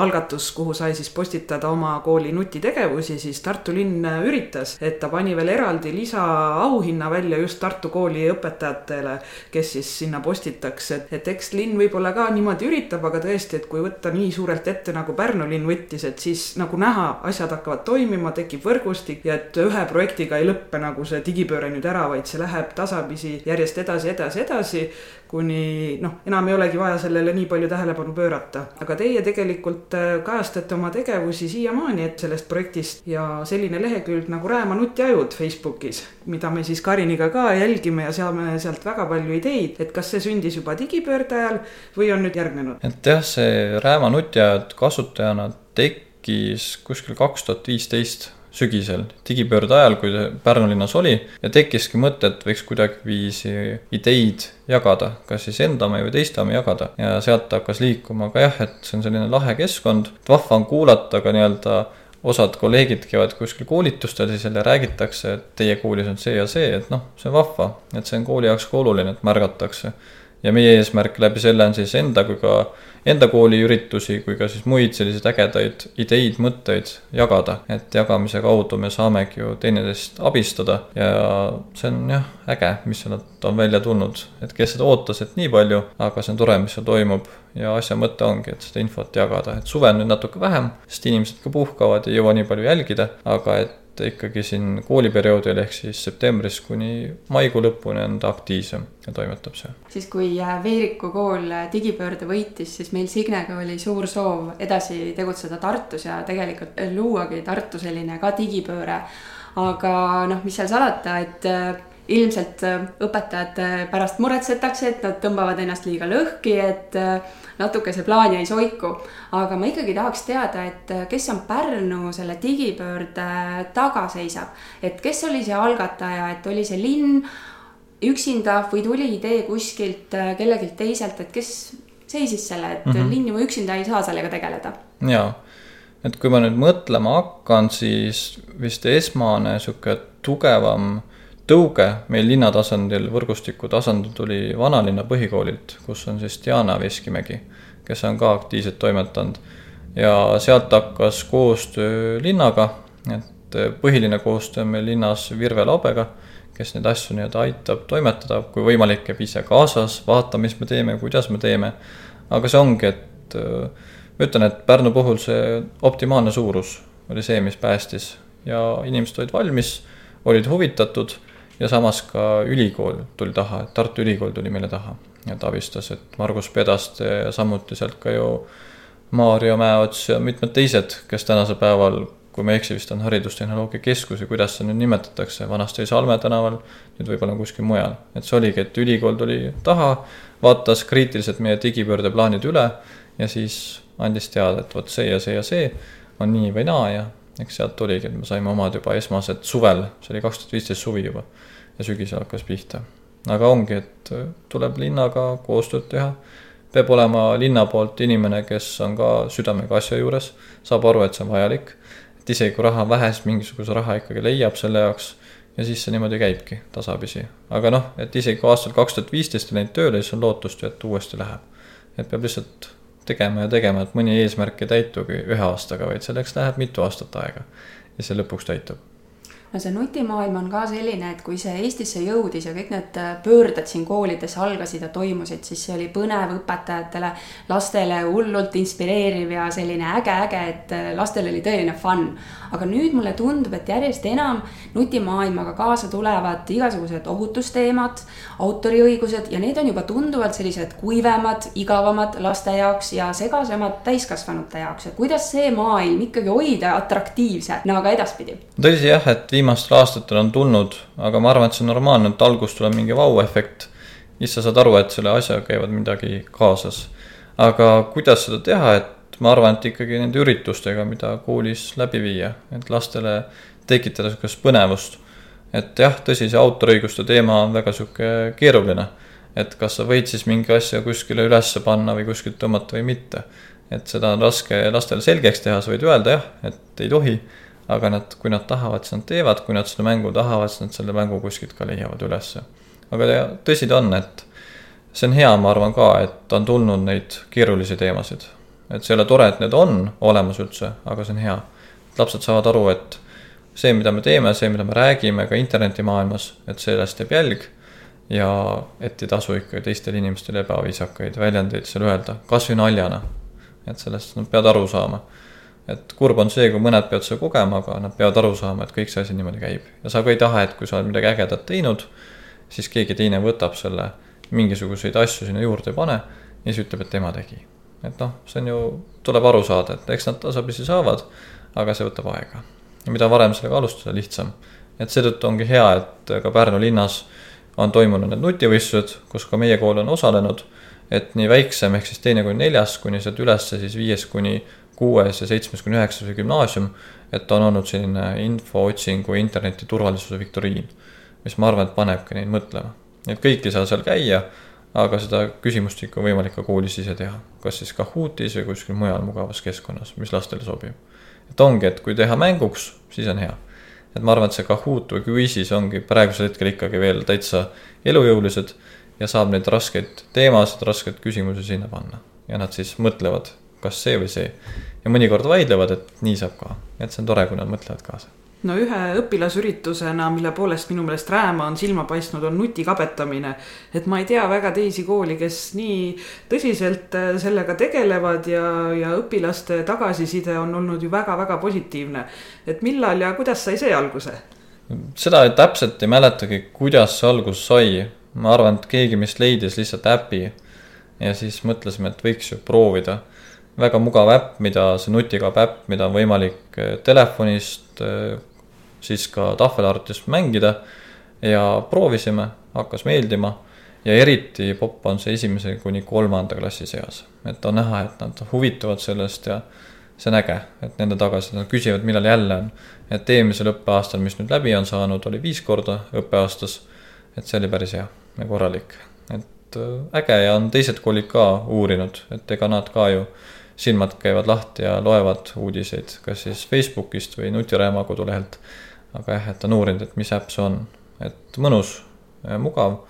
algatus, kuhu sai siis postitada oma kooli nutitegevusi, siis Tartu linn üritas, et ta pani veel eraldi lisaauhinna välja just Tartu kooli õpetajatele, kes siis sinna postitaks, et, et eks linn võib-olla ka niimoodi üritab, aga tõesti, et kui võtta nii suurelt ette, nagu Pärnu linn võttis, et siis nagu näha, asjad hakkavad toimima, tekib võrgustik ja et ühe projektiga ei lõppe nagu see digi digipööre nüüd ära, vaid see läheb tasapisi järjest edasi, edasi, edasi, kuni noh, enam ei olegi vaja sellele nii palju tähelepanu pöörata. aga teie tegelikult äh, kajastate oma tegevusi siiamaani, et sellest projektist ja selline lehekülg nagu Rääma nutiajud Facebookis, mida me siis Kariniga ka jälgime ja saame sealt väga palju ideid, et kas see sündis juba digipöörde ajal või on nüüd järgnenud? et jah, see Rääma nutiajad kasutajana tekkis kuskil kaks tuhat viisteist sügisel, digipöörde ajal, kui Pärnu linnas oli ja tekkiski mõte, et võiks kuidagiviisi ideid jagada, kas siis enda omi või teiste omi jagada ja sealt hakkas liikuma ka jah, et see on selline lahe keskkond, vahva on kuulata ka nii-öelda osad kolleegid käivad kuskil koolitustel, siis jälle räägitakse, et teie koolis on see ja see, et noh, see on vahva, et see on kooli jaoks ka oluline, et märgatakse. ja meie eesmärk läbi selle on siis enda kui ka enda kooli üritusi kui ka siis muid selliseid ägedaid ideid, mõtteid jagada. et jagamise kaudu me saamegi ju teineteist abistada ja see on jah, äge, mis sealt on välja tulnud, et kes seda ootas, et nii palju, aga see on tore, mis seal toimub. Ja asja mõte ongi, et seda infot jagada, et suvel nüüd natuke vähem, sest inimesed ka puhkavad ei jõua nii palju jälgida, aga et ikkagi siin kooliperioodil ehk siis septembrist kuni maikuu lõpuni on ta aktiivsem ja toimetab seal. siis, kui äh, Veeriku kool äh, digipöörde võitis, siis meil Signega oli suur soov edasi tegutseda Tartus ja tegelikult luuagi Tartu selline ka digipööre. aga noh, mis seal salata, et äh, ilmselt õpetajad pärast muretsetakse, et nad tõmbavad ennast liiga lõhki, et natuke see plaan jäi soiku. aga ma ikkagi tahaks teada, et äh, kes on Pärnu selle digipöörde taga seisab, et kes oli see algataja, et oli see linn üksinda või tuli idee kuskilt äh, kellelgi teiselt, et kes seisis selle, et mm -hmm. linn ju üksinda ei saa sellega tegeleda? jaa, et kui ma nüüd mõtlema hakkan, siis vist esmane sihuke tugevam tõuge meil linna tasandil, võrgustiku tasandil tuli vanalinna põhikoolilt, kus on siis Diana Veskimägi, kes on ka aktiivselt toimetanud. ja sealt hakkas koostöö linnaga, et põhiline koostöö on meil linnas Virve Laubega, kes neid asju nii-öelda aitab toimetada, kui võimalik, käib ise kaasas, vaatab, mis me teeme, kuidas me teeme. aga see ongi, et ma ütlen, et Pärnu puhul see optimaalne suurus oli see, mis päästis ja inimesed olid valmis, olid huvitatud ja samas ka ülikool tuli taha, et Tartu Ülikool tuli meile taha ja ta abistas, et Margus Pedaste ja samuti sealt ka ju Maarja Mäeots ja mitmed teised, kes tänasel päeval, kui ma ei eksi, vist on Haridustehnoloogia Keskus ja kuidas seda nüüd nimetatakse, vanasti oli Salme tänaval, nüüd võib-olla kuskil mujal. et see oligi, et ülikool tuli taha, vaatas kriitiliselt meie digipöördeplaanid üle ja siis andis teada, et vot see ja see ja see on nii või naa ja eks sealt tuligi, et me saime omad juba esmased suvel, see oli kaks tuhat viisteist suvi juba ja sügisel hakkas pihta. aga ongi, et äh, tuleb linnaga koostööd teha, peab olema linna poolt inimene, kes on ka südamega asja juures, saab aru, et see on vajalik, et isegi kui raha on vähe, siis mingisuguse raha ikkagi leiab selle jaoks ja siis see niimoodi käibki tasapisi. aga noh, et isegi kui aastal kaks tuhat viisteist ei läinud tööle, siis on lootust ju, et uuesti läheb. et peab lihtsalt tegema ja tegema, et mõni eesmärk ei täitugi ühe aastaga, vaid selleks läheb mitu aastat aega. ja see lõpuks täitub no see nutimaailm on ka selline, et kui see Eestisse jõudis ja kõik need äh, pöörded siin koolides algasid ja toimusid, siis see oli põnev õpetajatele, lastele hullult inspireeriv ja selline äge-äge, et äh, lastel oli tõeline fun. aga nüüd mulle tundub, et järjest enam nutimaailmaga kaasa tulevad igasugused ohutusteemad, autoriõigused ja need on juba tunduvalt sellised kuivemad, igavamad laste jaoks ja segasemad täiskasvanute jaoks, et kuidas see maailm ikkagi hoida atraktiivsena no, ka edaspidi? tõsi jah, et viimastel aastatel on tulnud, aga ma arvan, et see on normaalne, et alguses tuleb mingi vau-efekt siis sa saad aru, et selle asjaga käivad midagi kaasas. aga kuidas seda teha, et ma arvan, et ikkagi nende üritustega, mida koolis läbi viia, et lastele tekitada sihukest põnevust. et jah, tõsi, see autoriõiguste teema on väga sihuke keeruline. et kas sa võid siis mingi asja kuskile ülesse panna või kuskilt tõmmata või mitte. et seda on raske lastele selgeks teha, sa võid öelda jah, et ei tohi aga nad, kui nad tahavad, siis nad teevad, kui nad seda mängu tahavad, siis nad selle mängu kuskilt ka leiavad ülesse. aga tõsi ta on, et see on hea, ma arvan ka, et on tulnud neid keerulisi teemasid. et see ei ole tore, et need on olemas üldse, aga see on hea. lapsed saavad aru, et see, mida me teeme, see, mida me räägime ka internetimaailmas, et sellest jääb jälg ja et ei tasu ikka teistele inimestele ebaviisakaid väljendeid seal öelda, kasvõi naljana. et sellest nad peavad aru saama et kurb on see, kui mõned peavad seda kogema, aga nad peavad aru saama, et kõik see asi niimoodi käib. ja sa ka ei taha, et kui sa oled midagi ägedat teinud, siis keegi teine võtab selle, mingisuguseid asju sinna juurde ei pane ja siis ütleb, et tema tegi. et noh, see on ju, tuleb aru saada, et eks nad tasapisi saavad, aga see võtab aega. ja mida varem sellega alustada, lihtsam. et seetõttu ongi hea, et ka Pärnu linnas on toimunud need nutivõistlused, kus ka meie kool on osalenud, et nii väiksem ehk siis teine kuni neljas kuni sealt ülesse siis viies kuni kuues ja seitsmes kuni üheksas või gümnaasium, et on olnud selline infootsingu interneti turvalisuse viktoriin, mis ma arvan, et panebki neid mõtlema. et kõik ei saa seal käia, aga seda küsimustikku on võimalik ka koolis ise teha, kas siis Kahootis või kuskil mujal mugavas keskkonnas, mis lastele sobib. et ongi, et kui teha mänguks, siis on hea. et ma arvan, et see Kahoot või Quizzes ongi praegusel hetkel ikkagi veel täitsa elujõulised ja saab neid raskeid teemasid, raskeid küsimusi sinna panna ja nad siis mõtlevad, kas see või see ja mõnikord vaidlevad, et nii saab ka, et see on tore, kui nad mõtlevad kaasa no ühe õpilasüritusena, mille poolest minu meelest rääma on silma paistnud, on nutikabetamine. et ma ei tea väga teisi kooli, kes nii tõsiselt äh, sellega tegelevad ja, ja õpilaste tagasiside on olnud ju väga-väga positiivne. et millal ja kuidas sai see alguse? seda täpselt ei mäletagi, kuidas see alguse sai. ma arvan, et keegi meist leidis lihtsalt äpi ja siis mõtlesime, et võiks ju proovida väga mugav äpp, mida, see nutikaab äpp, mida on võimalik eh, telefonist, eh, siis ka tahvelarvutist mängida. ja proovisime, hakkas meeldima ja eriti popp on see esimese kuni kolmanda klassi seas. et on näha, et nad huvituvad sellest ja see on äge, et nende tagasiside, nad küsivad, millal jälle on. et eelmisel õppeaastal, mis nüüd läbi on saanud, oli viis korda õppeaastas. et see oli päris hea ja korralik, et eh, äge ja on teised koolid ka uurinud, et ega nad ka ju silmad käivad lahti ja loevad uudiseid, kas siis Facebookist või Nutiräma kodulehelt. aga jah, et on uurinud, et mis äpp see on, et mõnus, mugav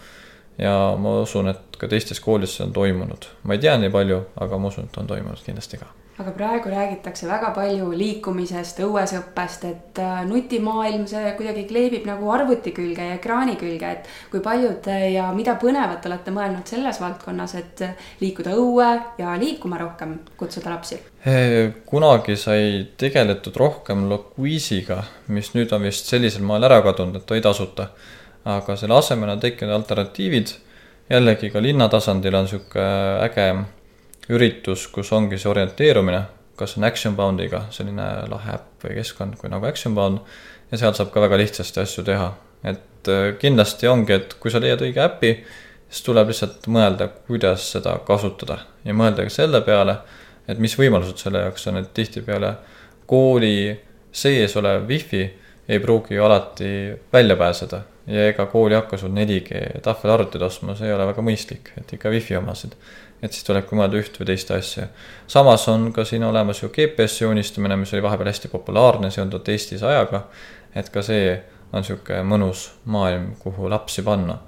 ja ma usun, et ka teistes koolides see on toimunud. ma ei tea nii palju, aga ma usun, et on toimunud kindlasti ka aga praegu räägitakse väga palju liikumisest, õuesõppest, et äh, nutimaailm, see kuidagi kleebib nagu arvuti külge ja ekraani külge, et kui paljud ja mida põnevat olete mõelnud selles valdkonnas, et liikuda õue ja liikuma rohkem, kutsuda lapsi? kunagi sai tegeletud rohkem Loquise'iga, mis nüüd on vist sellisel moel ära kadunud, et oli tasuta. aga selle asemel on tekkinud alternatiivid, jällegi ka linnatasandil on niisugune äge üritus, kus ongi see orienteerumine, kas on Actionboundiga selline lahe äpp või keskkond kui nagu Actionbound ja seal saab ka väga lihtsasti asju teha. et äh, kindlasti ongi, et kui sa leiad õige äpi, siis tuleb lihtsalt mõelda, kuidas seda kasutada. Ja mõelda ka selle peale, et mis võimalused selle jaoks on, et tihtipeale kooli sees olev wifi ei pruugi ju alati välja pääseda. Ja ega kool ei hakka sul 4G tahvelarvuteid ostma, see ei ole väga mõistlik, et ikka wifi omasid et siis tulebki mõelda üht või teist asja. samas on ka siin olemas ju GPS joonistamine, mis oli vahepeal hästi populaarne, seonduvalt Eestis ajaga. et ka see on sihuke mõnus maailm, kuhu lapsi panna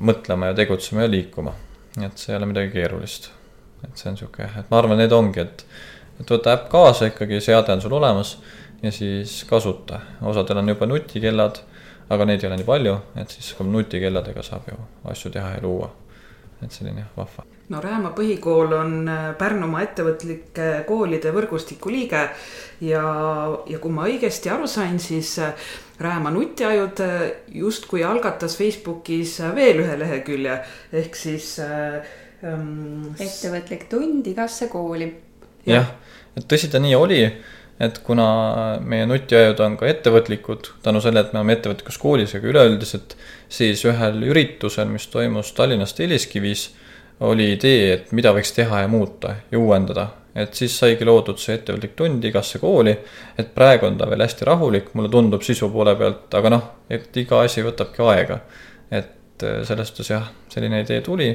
mõtlema ja tegutsema ja liikuma. et see ei ole midagi keerulist. et see on jah, et ma arvan, need ongi, et, et võta äpp kaasa ikkagi, seade on sul olemas ja siis kasuta. osadel on juba nutikellad, aga neid ei ole nii palju, et siis nutikelladega saab ju asju teha ja luua. et selline vahva no Rääma põhikool on äh, Pärnumaa ettevõtlike koolide võrgustiku liige ja, ja kui ma õigesti aru sain, siis äh, Rääma nutiajud äh, justkui algatas Facebookis veel ühe lehekülje ehk siis ähm,. ettevõtlik tund igasse kooli. jah, et tõsi ta nii oli, et kuna meie nutiajud on ka ettevõtlikud, tänu sellele, et me oleme ettevõtlikus koolis, aga üleüldiselt, siis ühel üritusel, mis toimus Tallinnas Telliskivis, oli idee, et mida võiks teha ja muuta ja uuendada. et siis saigi loodud see ettevõtlik tund igasse kooli, et praegu on ta veel hästi rahulik, mulle tundub sisu poole pealt, aga noh, et iga asi võtabki aega. et selles suhtes jah, selline idee tuli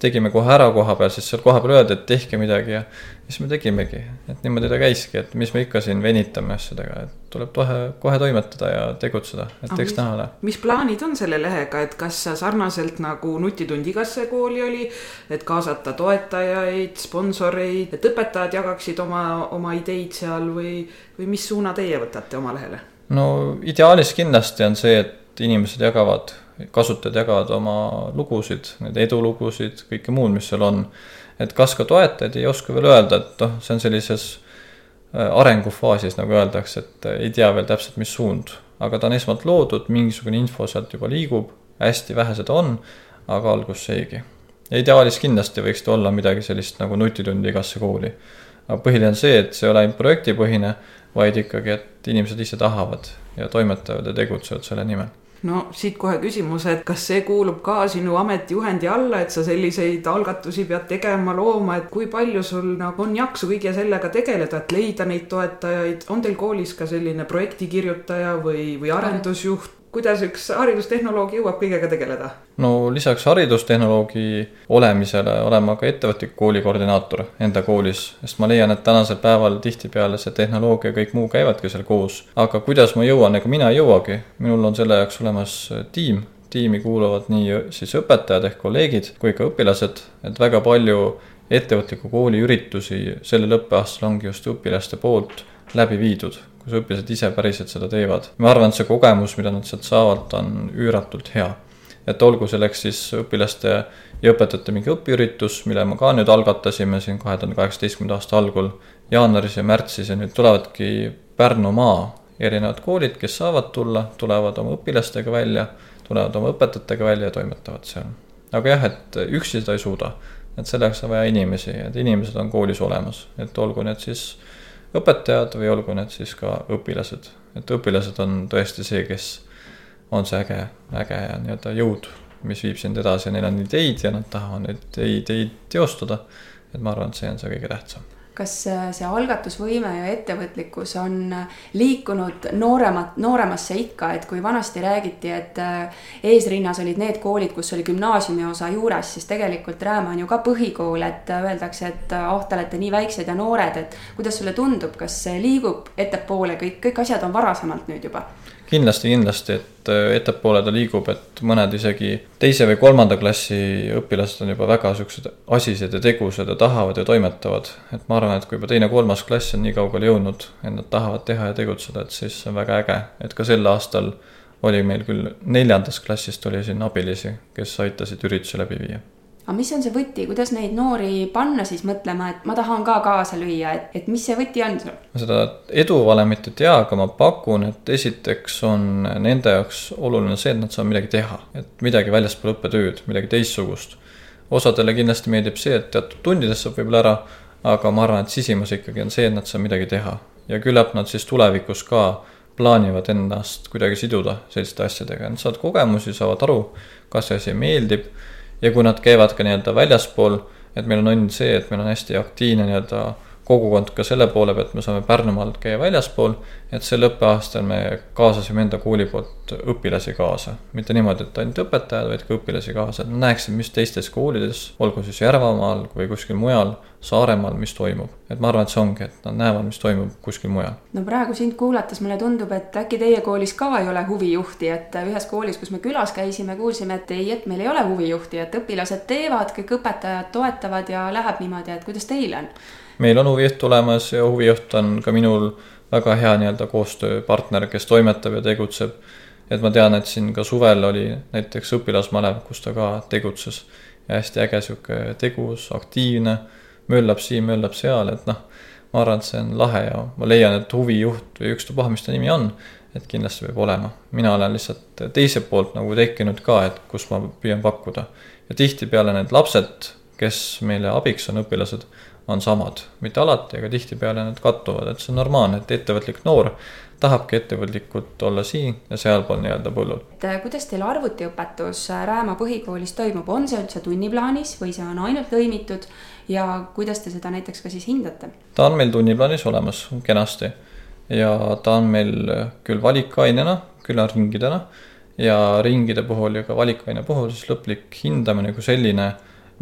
tegime kohe ära koha peal, sest seal kohapeal öeldi, et tehke midagi ja siis me tegimegi. et niimoodi ta käiski, et mis me ikka siin venitame asjadega, et tuleb kohe, kohe toimetada ja tegutseda, et Aga eks mis- näha ole. mis plaanid on selle lehega, et kas sarnaselt nagu Nutitund igasse kooli oli, et kaasata toetajaid, sponsoreid, et õpetajad jagaksid oma, oma ideid seal või, või mis suuna teie võtate oma lehele? no ideaalis kindlasti on see, et inimesed jagavad, kasutajad jagavad oma lugusid, neid edulugusid, kõike muud, mis seal on. et kas ka toetajaid ei oska veel öelda, et noh, see on sellises äh, arengufaasis, nagu öeldakse, et äh, ei tea veel täpselt, mis suund. aga ta on esmalt loodud, mingisugune info sealt juba liigub, hästi vähe seda on, aga algus seegi. ja ideaalis kindlasti võiks ta olla midagi sellist nagu nutitundi igasse kooli. aga põhiline on see, et see ei ole ainult projektipõhine, vaid ikkagi, et inimesed ise tahavad ja toimetavad ja tegutsevad selle nimel no siit kohe küsimus, et kas see kuulub ka sinu ametijuhendi alla, et sa selliseid algatusi pead tegema, looma, et kui palju sul nagu on jaksu kõige sellega tegeleda, et leida neid toetajaid, on teil koolis ka selline projektikirjutaja või, või arendusjuht? Kuidas üks haridustehnoloog jõuab kõigega tegeleda? no lisaks haridustehnoloogi olemisele olen ma ka ettevõtlik kooli koordinaator enda koolis, sest ma leian, et tänasel päeval tihtipeale see tehnoloogia ja kõik muu käivadki seal koos. aga kuidas ma jõuan, ega mina ei jõuagi, minul on selle jaoks olemas tiim, tiimi kuuluvad nii siis õpetajad ehk kolleegid kui ka õpilased, et väga palju ettevõtliku kooli üritusi sellel õppeaastal ongi just õpilaste poolt läbi viidud, kus õpilased ise päriselt seda teevad. ma arvan, et see kogemus, mida nad sealt saavad, on üüratult hea. et olgu selleks siis õpilaste ja õpetajate mingi õpiüritus, mille me ka nüüd algatasime siin kahe tuhande kaheksateistkümnenda aasta algul, jaanuaris ja märtsis ja nüüd tulevadki Pärnumaa erinevad koolid, kes saavad tulla, tulevad oma õpilastega välja, tulevad oma õpetajatega välja ja toimetavad seal. aga jah, et üksi seda ei suuda, et selleks on vaja inimesi, et inimesed on koolis olemas, et olgu need siis õpetajad või olgu need siis ka õpilased. et õpilased on tõesti see, kes on see äge, äge nii-öelda jõud, mis viib sind edasi ja neil on ideid ja nad tahavad neid ideid teostada. et ma arvan, et see on see kõige tähtsam kas äh, see algatusvõime ja ettevõtlikkus on äh, liikunud nooremat, nooremasse ikka, et kui vanasti räägiti, et äh, eesrinnas olid need koolid, kus oli gümnaasiumi osa juures, siis tegelikult Rääma on ju ka põhikool, et öeldakse, et oh, te olete nii väiksed ja noored, et kuidas sulle tundub, kas liigub ettepoole, kõik, kõik asjad on varasemalt nüüd juba? Kindlasti, kindlasti, et ettepoole ta liigub, et mõned isegi teise või kolmanda klassi õpilased on juba väga siuksed asised ja tegusad ja tahavad ja toimetavad. et ma arvan, et kui juba teine-kolmas klass on nii kaugele jõudnud, et nad tahavad teha ja tegutseda, et siis on väga äge, et ka sel aastal oli meil küll neljandast klassist oli siin abilisi, kes aitasid ürituse läbi viia aga mis on see võti, kuidas neid noori panna siis mõtlema, et ma tahan ka kaasa lüüa, et, et mis see võti on sul? ma seda eduvalemit ei tea, aga ma pakun, et esiteks on nende jaoks oluline see, et nad saavad midagi teha, et midagi väljaspool õppetööd, midagi teistsugust. osadele kindlasti meeldib see, et teatud tundides saab võib-olla ära, aga ma arvan, et sisimas ikkagi on see, et nad saavad midagi teha. Ja küllap nad siis tulevikus ka plaanivad ennast kuidagi siduda selliste asjadega, nad saavad kogemusi, saavad aru, kas see asi meeldib ja kui nad käivad ka nii-öelda väljaspool, et meil on õnn see, et meil on hästi aktiivne nii-öelda kogukond ka selle poole pealt, me saame Pärnumaalt käia väljaspool, et sel õppeaastal me kaasasime enda kooli poolt õpilasi kaasa. mitte niimoodi, et ainult õpetajad, vaid ka õpilasi kaasa, et nad näeksid, mis teistes koolides, olgu siis Järvamaal või kuskil mujal, Saaremaal, mis toimub. et ma arvan, et see ongi, et nad näevad, mis toimub kuskil mujal. no praegu sind kuulates mulle tundub, et äkki teie koolis ka ei ole huvijuhti, et ühes koolis, kus me külas käisime, kuulsime, et ei, et meil ei ole huvijuhti, et õpilased teevad, kõik õpetajad toetavad ja läheb niimoodi, et kuidas teil on? meil on huvijuht olemas ja huvijuht on ka minul väga hea nii-öelda koostööpartner, kes toimetab ja tegutseb. et ma tean, et siin ka suvel oli näiteks õpilasmalev, kus ta ka tegutses ja hästi äge sihuke tegus, aktiivne, möllab siin, möllab seal, et noh, ma arvan, et see on lahe ja ma leian, et huvijuht või ükstapuha, mis ta nimi on, et kindlasti peab olema. mina olen lihtsalt teiselt poolt nagu tekkinud ka, et kus ma püüan pakkuda. ja tihtipeale need lapsed, kes meile abiks on, õpilased, on samad, mitte alati, aga tihtipeale need kattuvad, et see on normaalne, et ettevõtlik noor tahabki ettevõtlikult olla siin ja sealpool nii-öelda põllul. et äh, kuidas teil arvutiõpetus äh, Rääma põhikoolis toimub, on see üldse tunniplaanis või see on ainult lõimitud ja kuidas te seda näiteks ka siis hindate? ta on meil tunniplaanis olemas kenasti ja ta on meil küll valikainena, küll on ringidena ja ringide puhul ja ka valikaine puhul siis lõplik hindamine kui selline,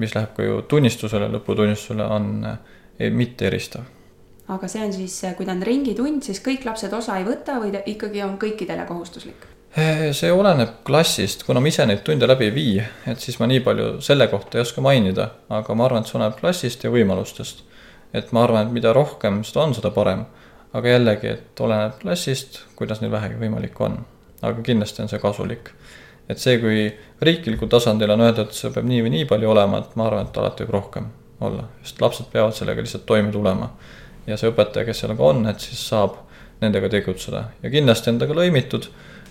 mis läheb ka ju tunnistusele, lõputunnistusele, on mitte eristav aga see on siis, kui ta on ringitund, siis kõik lapsed osa ei võta või ta ikkagi on kõikidele kohustuslik? Eh, see oleneb klassist, kuna ma ise neid tunde läbi ei vii, et siis ma nii palju selle kohta ei oska mainida, aga ma arvan, et see oleneb klassist ja võimalustest. et ma arvan, et mida rohkem seda on, seda parem. aga jällegi, et oleneb klassist, kuidas neil vähegi võimalik on. aga kindlasti on see kasulik. et see, kui riiklikul tasandil on öeldud, et see peab nii või nii palju olema, et ma arvan, et alati võib rohkem olla, sest lapsed peavad sellega lihtsalt toime tulema ja see õpetaja, kes seal ka on, et siis saab nendega tegutseda ja kindlasti on ta ka lõimitud,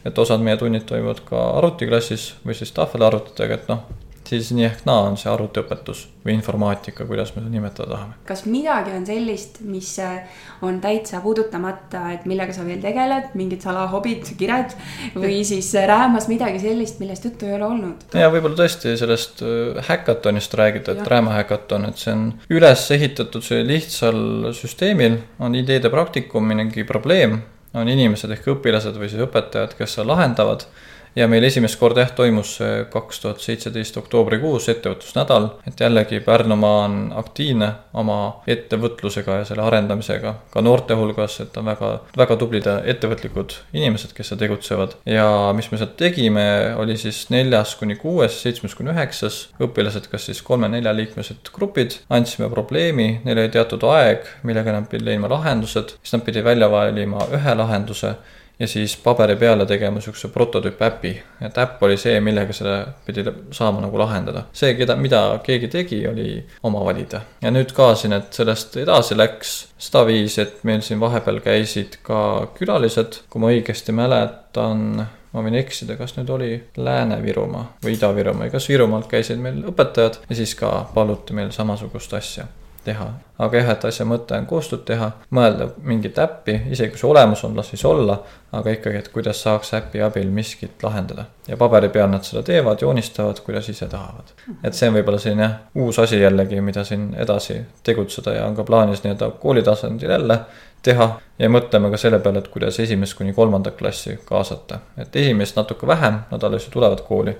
et osad meie tunnid toimuvad ka arvutiklassis või siis tahvelarvutitega, et noh, siis nii ehk naa on see arvutiõpetus või informaatika, kuidas me seda nimetada tahame. kas midagi on sellist, mis äh, on täitsa puudutamata, et millega sa veel tegeled, mingid salahobid, kired või siis Räämas midagi sellist, millest juttu ei ole olnud? ja võib-olla tõesti sellest häkatonist äh, räägida, et Rääma häkaton, et see on üles ehitatud see lihtsal süsteemil, on ideede praktikum, mingi probleem, on inimesed ehk õpilased või siis õpetajad, kes lahendavad ja meil esimest korda jah, toimus see kaks tuhat seitseteist oktoobrikuus ettevõtlusnädal, et jällegi Pärnumaa on aktiivne oma ettevõtlusega ja selle arendamisega. Ka noorte hulgas, et on väga, väga tublid ja ettevõtlikud inimesed, kes seal tegutsevad. ja mis me sealt tegime, oli siis neljas kuni kuues, seitsmes kuni üheksas. Õpilased, kas siis kolme-neljaliikmelised grupid, andsime probleemi, neil oli teatud aeg, millega nad pidid leidma lahendused, siis nad pidid välja valima ühe lahenduse ja siis paberi peale tegema niisuguse prototüüpäpi, et äpp oli see, millega selle pidi saama nagu lahendada. see, keda, mida keegi tegi, oli oma valida. ja nüüd ka siin, et sellest edasi läks. Sedaviisi, et meil siin vahepeal käisid ka külalised, kui ma õigesti mäletan, ma võin eksida, kas nüüd oli Lääne-Virumaa või Ida-Virumaa, kas Virumaalt käisid meil õpetajad. Ja siis ka paluti meil samasugust asja teha. aga jah, et asja mõte on koostööd teha, mõelda mingit äppi, isegi kui see olemas on, las siis olla, aga ikkagi, et kuidas saaks äpi abil miskit lahendada. ja paberi peal nad seda teevad, joonistavad, kuidas ise tahavad. et see on võib-olla selline jah, uus asi jällegi, mida siin edasi tegutseda ja on ka plaanis nii-öelda kooli tasandil jälle teha ja mõtleme ka selle peale, et kuidas esimest kuni kolmandat klassi kaasata. et esimest natuke vähem, nad alles ju tulevad kooli,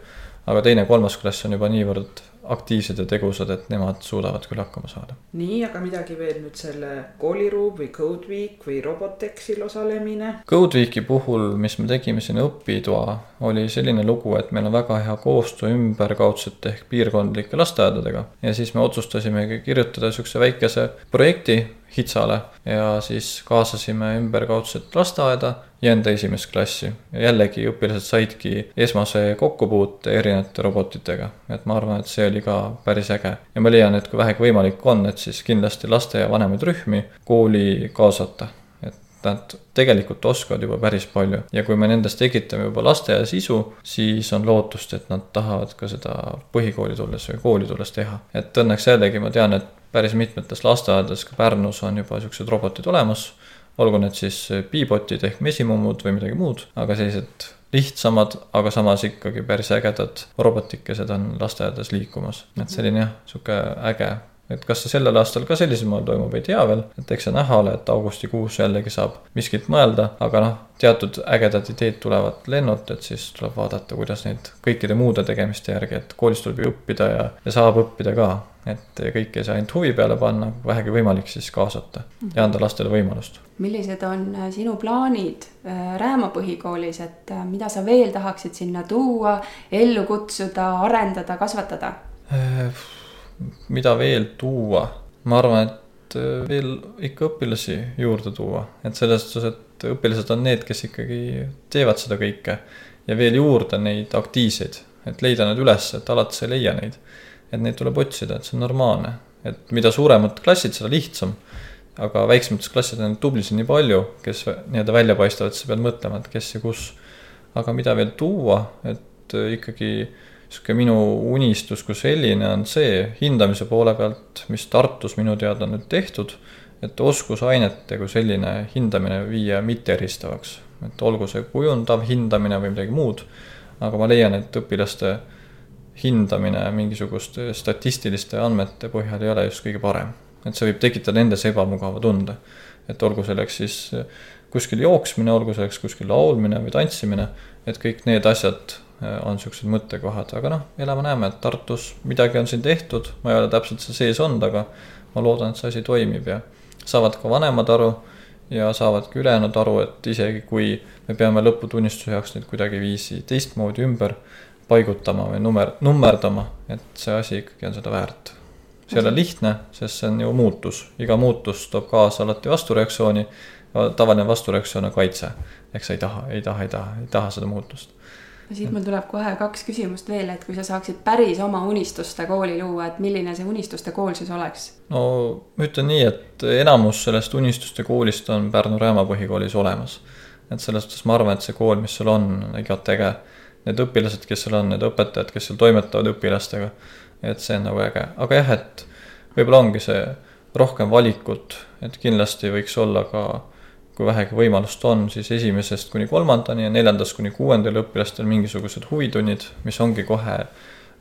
aga teine-kolmas klass on juba niivõrd aktiivsed ja tegusad, et nemad suudavad küll hakkama saada. nii, aga midagi veel nüüd selle kooliruum või Code Week või Robotexil osalemine? Code Weeki puhul, mis me tegime siin õpitoa, oli selline lugu, et meil on väga hea koostöö ümberkaudsete ehk piirkondlike lasteaedadega ja siis me otsustasimegi kirjutada niisuguse väikese projekti Hitsale ja siis kaasasime ümberkaudset lasteaeda ja enda esimest klassi. jällegi õpilased saidki esmase kokkupuute erinevate robotitega, et ma arvan, et see oli ka päris äge. ja ma leian, et kui vähegi võimalik on, et siis kindlasti laste ja vanemaid rühmi kooli kaasata nad tegelikult oskavad juba päris palju ja kui me nendest tekitame juba lasteaia sisu, siis on lootust, et nad tahavad ka seda põhikooli tulles või kooli tulles teha. et õnneks jällegi ma tean, et päris mitmetes lasteaedades ka Pärnus on juba siuksed robotid olemas. olgu need siis Bebotid ehk mesimummud või midagi muud, aga sellised lihtsamad, aga samas ikkagi päris ägedad robotikesed on lasteaedades liikumas. et selline jah, sihuke äge et kas see sellel aastal ka sellisel moel toimub, ei tea veel, et eks see näha ole, et augustikuus jällegi saab miskit mõelda, aga noh, teatud ägedad ideed tulevad lennult, et siis tuleb vaadata, kuidas neid kõikide muude tegemiste järgi, et koolis tuleb ju õppida ja, ja saab õppida ka. et kõike ei saa ainult huvi peale panna, vähegi võimalik, siis kaasata ja anda lastele võimalust. millised on äh, sinu plaanid äh, Rääma põhikoolis, et äh, mida sa veel tahaksid sinna tuua, ellu kutsuda, arendada, kasvatada? Mida veel tuua, ma arvan, et äh, veel ikka õpilasi juurde tuua, et selles suhtes, et õpilased on need, kes ikkagi teevad seda kõike ja veel juurde neid aktiivseid, et leida nad üles, et alati sa ei leia neid. et neid tuleb otsida, et see on normaalne, et mida suuremad klassid, seda lihtsam. aga väiksemates klassides on tublisid nii palju, kes nii-öelda välja paistavad, sa pead mõtlema, et kes ja kus. aga mida veel tuua, et äh, niisugune minu unistus kui selline on see hindamise poole pealt, mis Tartus minu teada on nüüd tehtud, et oskusainete kui selline hindamine viia mitteeristavaks. et olgu see kujundav hindamine või midagi muud, aga ma leian, et õpilaste hindamine mingisuguste statistiliste andmete põhjal ei ole just kõige parem. et see võib tekitada endas ebamugava tunde. et olgu selleks siis kuskil jooksmine, olgu selleks kuskil laulmine või tantsimine, et kõik need asjad on niisugused mõttekohad, aga noh, elame-näeme, et Tartus midagi on siin tehtud, ma ei ole täpselt seal sees olnud, aga ma loodan, et see asi toimib ja saavad ka vanemad aru ja saavad ka ülejäänud aru, et isegi kui me peame lõputunnistuse jaoks neid kuidagiviisi teistmoodi ümber paigutama või number, nummerdama, et see asi ikkagi on seda väärt. see ei ole lihtne, sest see on ju muutus, iga muutus toob kaasa alati vastureaktsiooni. tavaline vastureaktsioon on kaitse, ehk sa ei taha, ei taha, ei taha, ei taha seda muutust siit mul tuleb kohe kaks küsimust veel, et kui sa saaksid päris oma unistuste kooli luua, et milline see unistuste kool siis oleks? no ma ütlen nii, et enamus sellest unistuste koolist on Pärnu Rääma põhikoolis olemas. et selles suhtes ma arvan, et see kool, mis seal on, on igati äge. Need õpilased, kes seal on, need õpetajad, kes seal toimetavad õpilastega, et see on nagu äge, aga jah, et võib-olla ongi see rohkem valikut, et kindlasti võiks olla ka kui vähegi võimalust on, siis esimesest kuni kolmandani ja neljandast kuni kuuendani õpilastel mingisugused huvitunnid, mis ongi kohe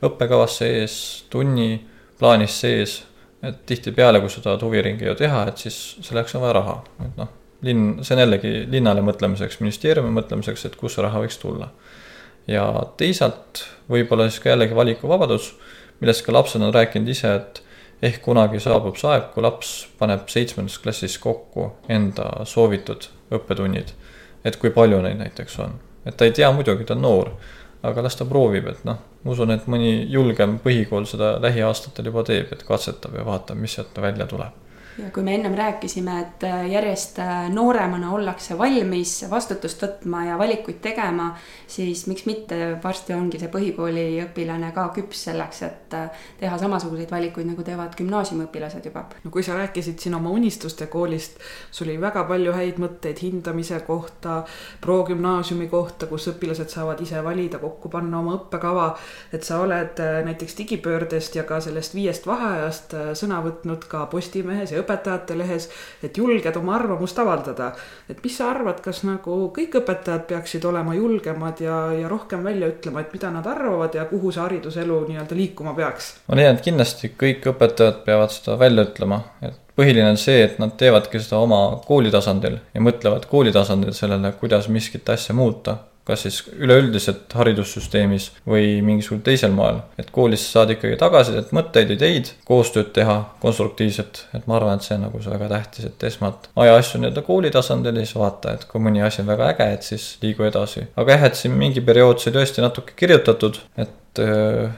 õppekavas sees, tunni plaanis sees. et tihtipeale, kui sa tahad huviringi ju teha, et siis selleks on vaja raha, et noh, linn, see on jällegi linnale mõtlemiseks, ministeeriumi mõtlemiseks, et kust see raha võiks tulla. ja teisalt võib-olla siis ka jällegi valikuvabadus, millest ka lapsed on rääkinud ise, et ehk kunagi saabub see aeg, kui laps paneb seitsmendas klassis kokku enda soovitud õppetunnid. et kui palju neid näiteks on, et ta ei tea muidugi, ta on noor, aga las ta proovib, et noh, ma usun, et mõni julgem põhikool seda lähiaastatel juba teeb, et katsetab ja vaatab, mis sealt välja tuleb ja kui me ennem rääkisime, et äh, järjest äh, nooremana ollakse valmis vastutust võtma ja valikuid tegema, siis miks mitte varsti ongi see põhikooliõpilane ka küps selleks, et äh, teha samasuguseid valikuid, nagu teevad gümnaasiumiõpilased juba. no kui sa rääkisid siin oma unistuste koolist, sul oli väga palju häid mõtteid hindamise kohta, progümnaasiumi kohta, kus õpilased saavad ise valida, kokku panna oma õppekava. et sa oled näiteks digipöördest ja ka sellest viiest vaheajast sõna võtnud ka Postimehes ja õpetajate lehes, et julged oma arvamust avaldada. et mis sa arvad, kas nagu kõik õpetajad peaksid olema julgemad ja, ja rohkem välja ütlema, et mida nad arvavad ja kuhu see hariduselu nii-öelda liikuma peaks? ma leian, et kindlasti kõik õpetajad peavad seda välja ütlema, et põhiline on see, et nad teevadki seda oma kooli tasandil ja mõtlevad kooli tasandil sellele, kuidas miskit asja muuta kas siis üleüldiselt haridussüsteemis või mingisugusel teisel moel. et koolist saad ikkagi tagasisidet, mõtteid, ideid, koostööd teha konstruktiivselt, et ma arvan, et see on nagu see väga tähtis, et esmalt aja asju nii-öelda kooli tasandil ja siis vaata, et kui mõni asi on väga äge, et siis liigu edasi. aga jah, et siin mingi periood sai tõesti natuke kirjutatud, et äh,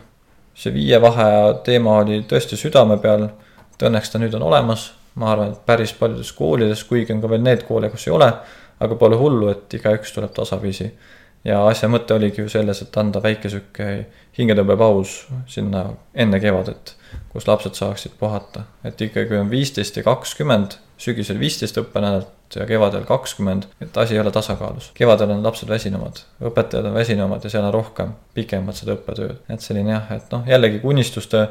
see viie vaheaja teema oli tõesti südame peal, et õnneks ta nüüd on olemas, ma arvan, et päris paljudes koolides, kuigi on ka veel need koole, kus ei ole, aga pole hullu, et igaüks tuleb tasapisi ja asja mõte oligi ju selles, et anda väike sihuke hingetõmbepaus sinna enne kevadet, kus lapsed saaksid puhata. et ikkagi, on viisteist ja kakskümmend, sügisel viisteist õppenädalat ja kevadel kakskümmend, et asi ei ole tasakaalus. kevadel on lapsed väsinumad, õpetajad on väsinumad ja seal on rohkem, pikemad seda õppetööd. et selline jah, et noh, jällegi kui unistuste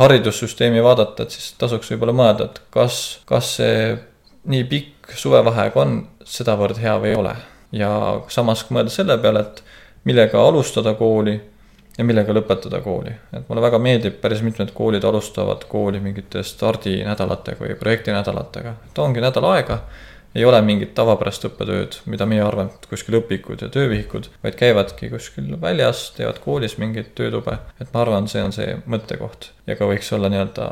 haridussüsteemi vaadata, et siis tasuks võib-olla mõelda, et kas, kas see nii pikk suvevaheaeg on sedavõrd hea või ei ole ja samas mõelda selle peale, et millega alustada kooli ja millega lõpetada kooli. et mulle väga meeldib, päris mitmed koolid alustavad kooli mingite stardinädalatega või projektinädalatega, et ongi nädal aega, ei ole mingit tavapärast õppetööd, mida meie arvame, et kuskil õpikud ja töövihikud, vaid käivadki kuskil väljas, teevad koolis mingeid töötube, et ma arvan, see on see mõttekoht. ja ka võiks olla nii-öelda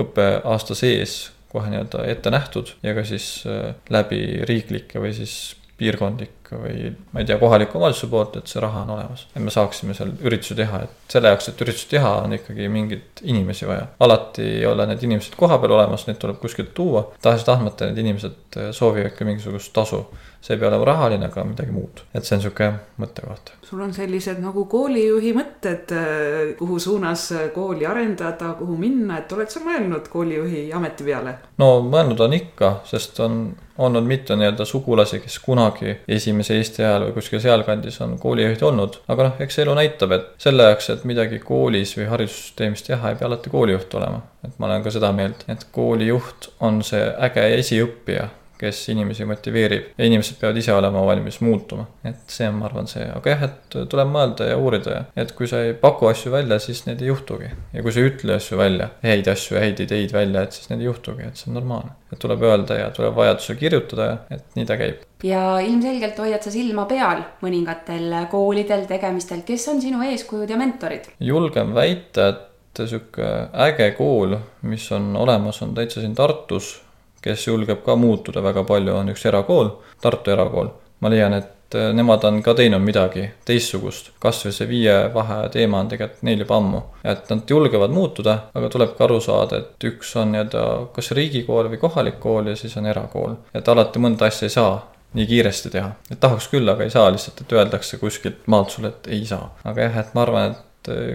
õppeaasta sees kohe nii-öelda ette nähtud ja ka siis äh, läbi riiklike või siis piirkondlik või ma ei tea, kohaliku omavalitsuse poolt, et see raha on olemas. et me saaksime seal üritusi teha, et selle jaoks, et üritusi teha, on ikkagi mingeid inimesi vaja. alati ei ole need inimesed kohapeal olemas, neid tuleb kuskilt tuua. tahes-tahtmata need inimesed soovivad ka mingisugust tasu. See ei pea olema rahaline, aga midagi muud. et see on sihuke mõttekoht sul on sellised nagu koolijuhi mõtted, äh, kuhu suunas äh, kooli arendada, kuhu minna, et oled sa mõelnud koolijuhi ameti peale? no mõelnud on ikka, sest on olnud mitu nii-öelda sugulasi, kes kunagi esimese esimese Eesti ajal või kuskil sealkandis on koolijuhid olnud, aga noh, eks elu näitab, et selle jaoks, et midagi koolis või haridussüsteemis teha, ei pea alati koolijuht olema. et ma olen ka seda meelt, et koolijuht on see äge esiõppija kes inimesi motiveerib ja inimesed peavad ise olema valmis muutuma. et see on, ma arvan, see, aga jah, et tuleb mõelda ja uurida ja et kui sa ei paku asju välja, siis need ei juhtugi. ja kui sa ei ütle asju välja, häid asju, häid ideid välja, et siis need ei juhtugi, et see on normaalne. et tuleb öelda ja tuleb vajadusel kirjutada ja et nii ta käib. ja ilmselgelt hoiad sa silma peal mõningatel koolidel, tegemistel, kes on sinu eeskujud ja mentorid? julgen väita, et sihuke äge kool, mis on olemas, on täitsa siin Tartus kes julgeb ka muutuda väga palju, on üks erakool, Tartu erakool. ma leian, et äh, nemad on ka teinud midagi teistsugust, kas või see viie vaheaja teema on tegelikult neil juba ammu. et nad julgevad muutuda, aga tuleb ka aru saada, et üks on nii-öelda kas riigikool või kohalik kool ja siis on erakool. et alati mõnda asja ei saa nii kiiresti teha, et tahaks küll, aga ei saa lihtsalt, et öeldakse kuskilt maalt sulle, et ei saa. aga jah, et ma arvan, et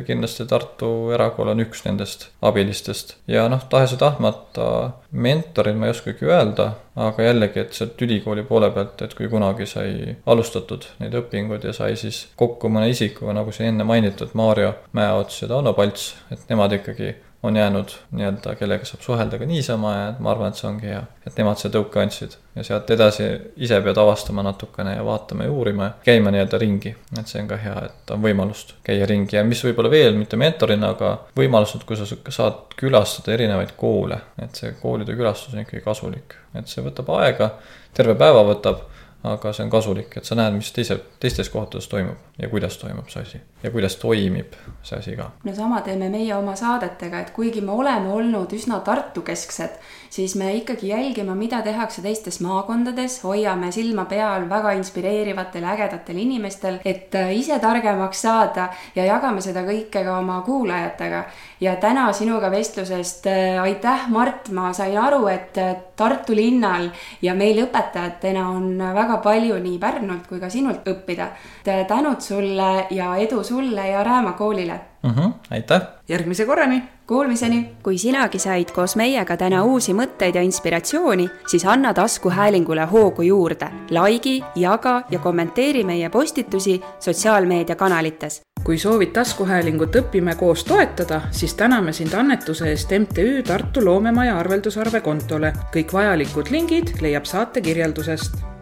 kindlasti Tartu Erakool on üks nendest abilistest. ja noh, tahes või tahtmata mentorid ma ei oskagi öelda, aga jällegi, et sealt ülikooli poole pealt, et kui kunagi sai alustatud neid õpinguid ja sai siis kokku mõne isikuga, nagu siin enne mainitud, Maarjo Mäeots ja Tauno Palts, et nemad ikkagi on jäänud nii-öelda, kellega saab suhelda ka niisama ja ma arvan, et see ongi hea. et nemad selle tõuke andsid ja sealt edasi ise pead avastama natukene ja vaatama ja uurima ja käima nii-öelda ringi. et see on ka hea, et on võimalust käia ringi ja mis võib-olla veel, mitte mentorina, aga võimalus, et kui sa saad külastada erinevaid koole, et see koolide külastus on ikkagi kasulik. et see võtab aega, terve päeva võtab aga see on kasulik, et sa näed, mis teise, teistes kohtades toimub ja kuidas toimub see asi ja kuidas toimib see asi ka. no sama teeme meie oma saadetega, et kuigi me oleme olnud üsna Tartu-kesksed, siis me ikkagi jälgime, mida tehakse teistes maakondades, hoiame silma peal väga inspireerivatel, ägedatel inimestel, et äh, ise targemaks saada ja jagame seda kõike ka oma kuulajatega. ja täna sinuga vestlusest äh, aitäh, Mart, ma sain aru, et äh, Tartu linnal ja meil õpetajatena on väga palju nii Pärnult kui ka sinult õppida. tänud sulle ja edu sulle ja Rääma koolile mm. -hmm, aitäh. järgmise korrani. Kuulmiseni. kui sinagi said koos meiega täna uusi mõtteid ja inspiratsiooni, siis anna taskuhäälingule hoogu juurde, likei, jaga ja kommenteeri meie postitusi sotsiaalmeediakanalites kui soovid taskuhäälingut Õpime koos toetada, siis täname sind annetuse eest MTÜ Tartu Loomemaja arveldusarve kontole. kõik vajalikud lingid leiab saate kirjeldusest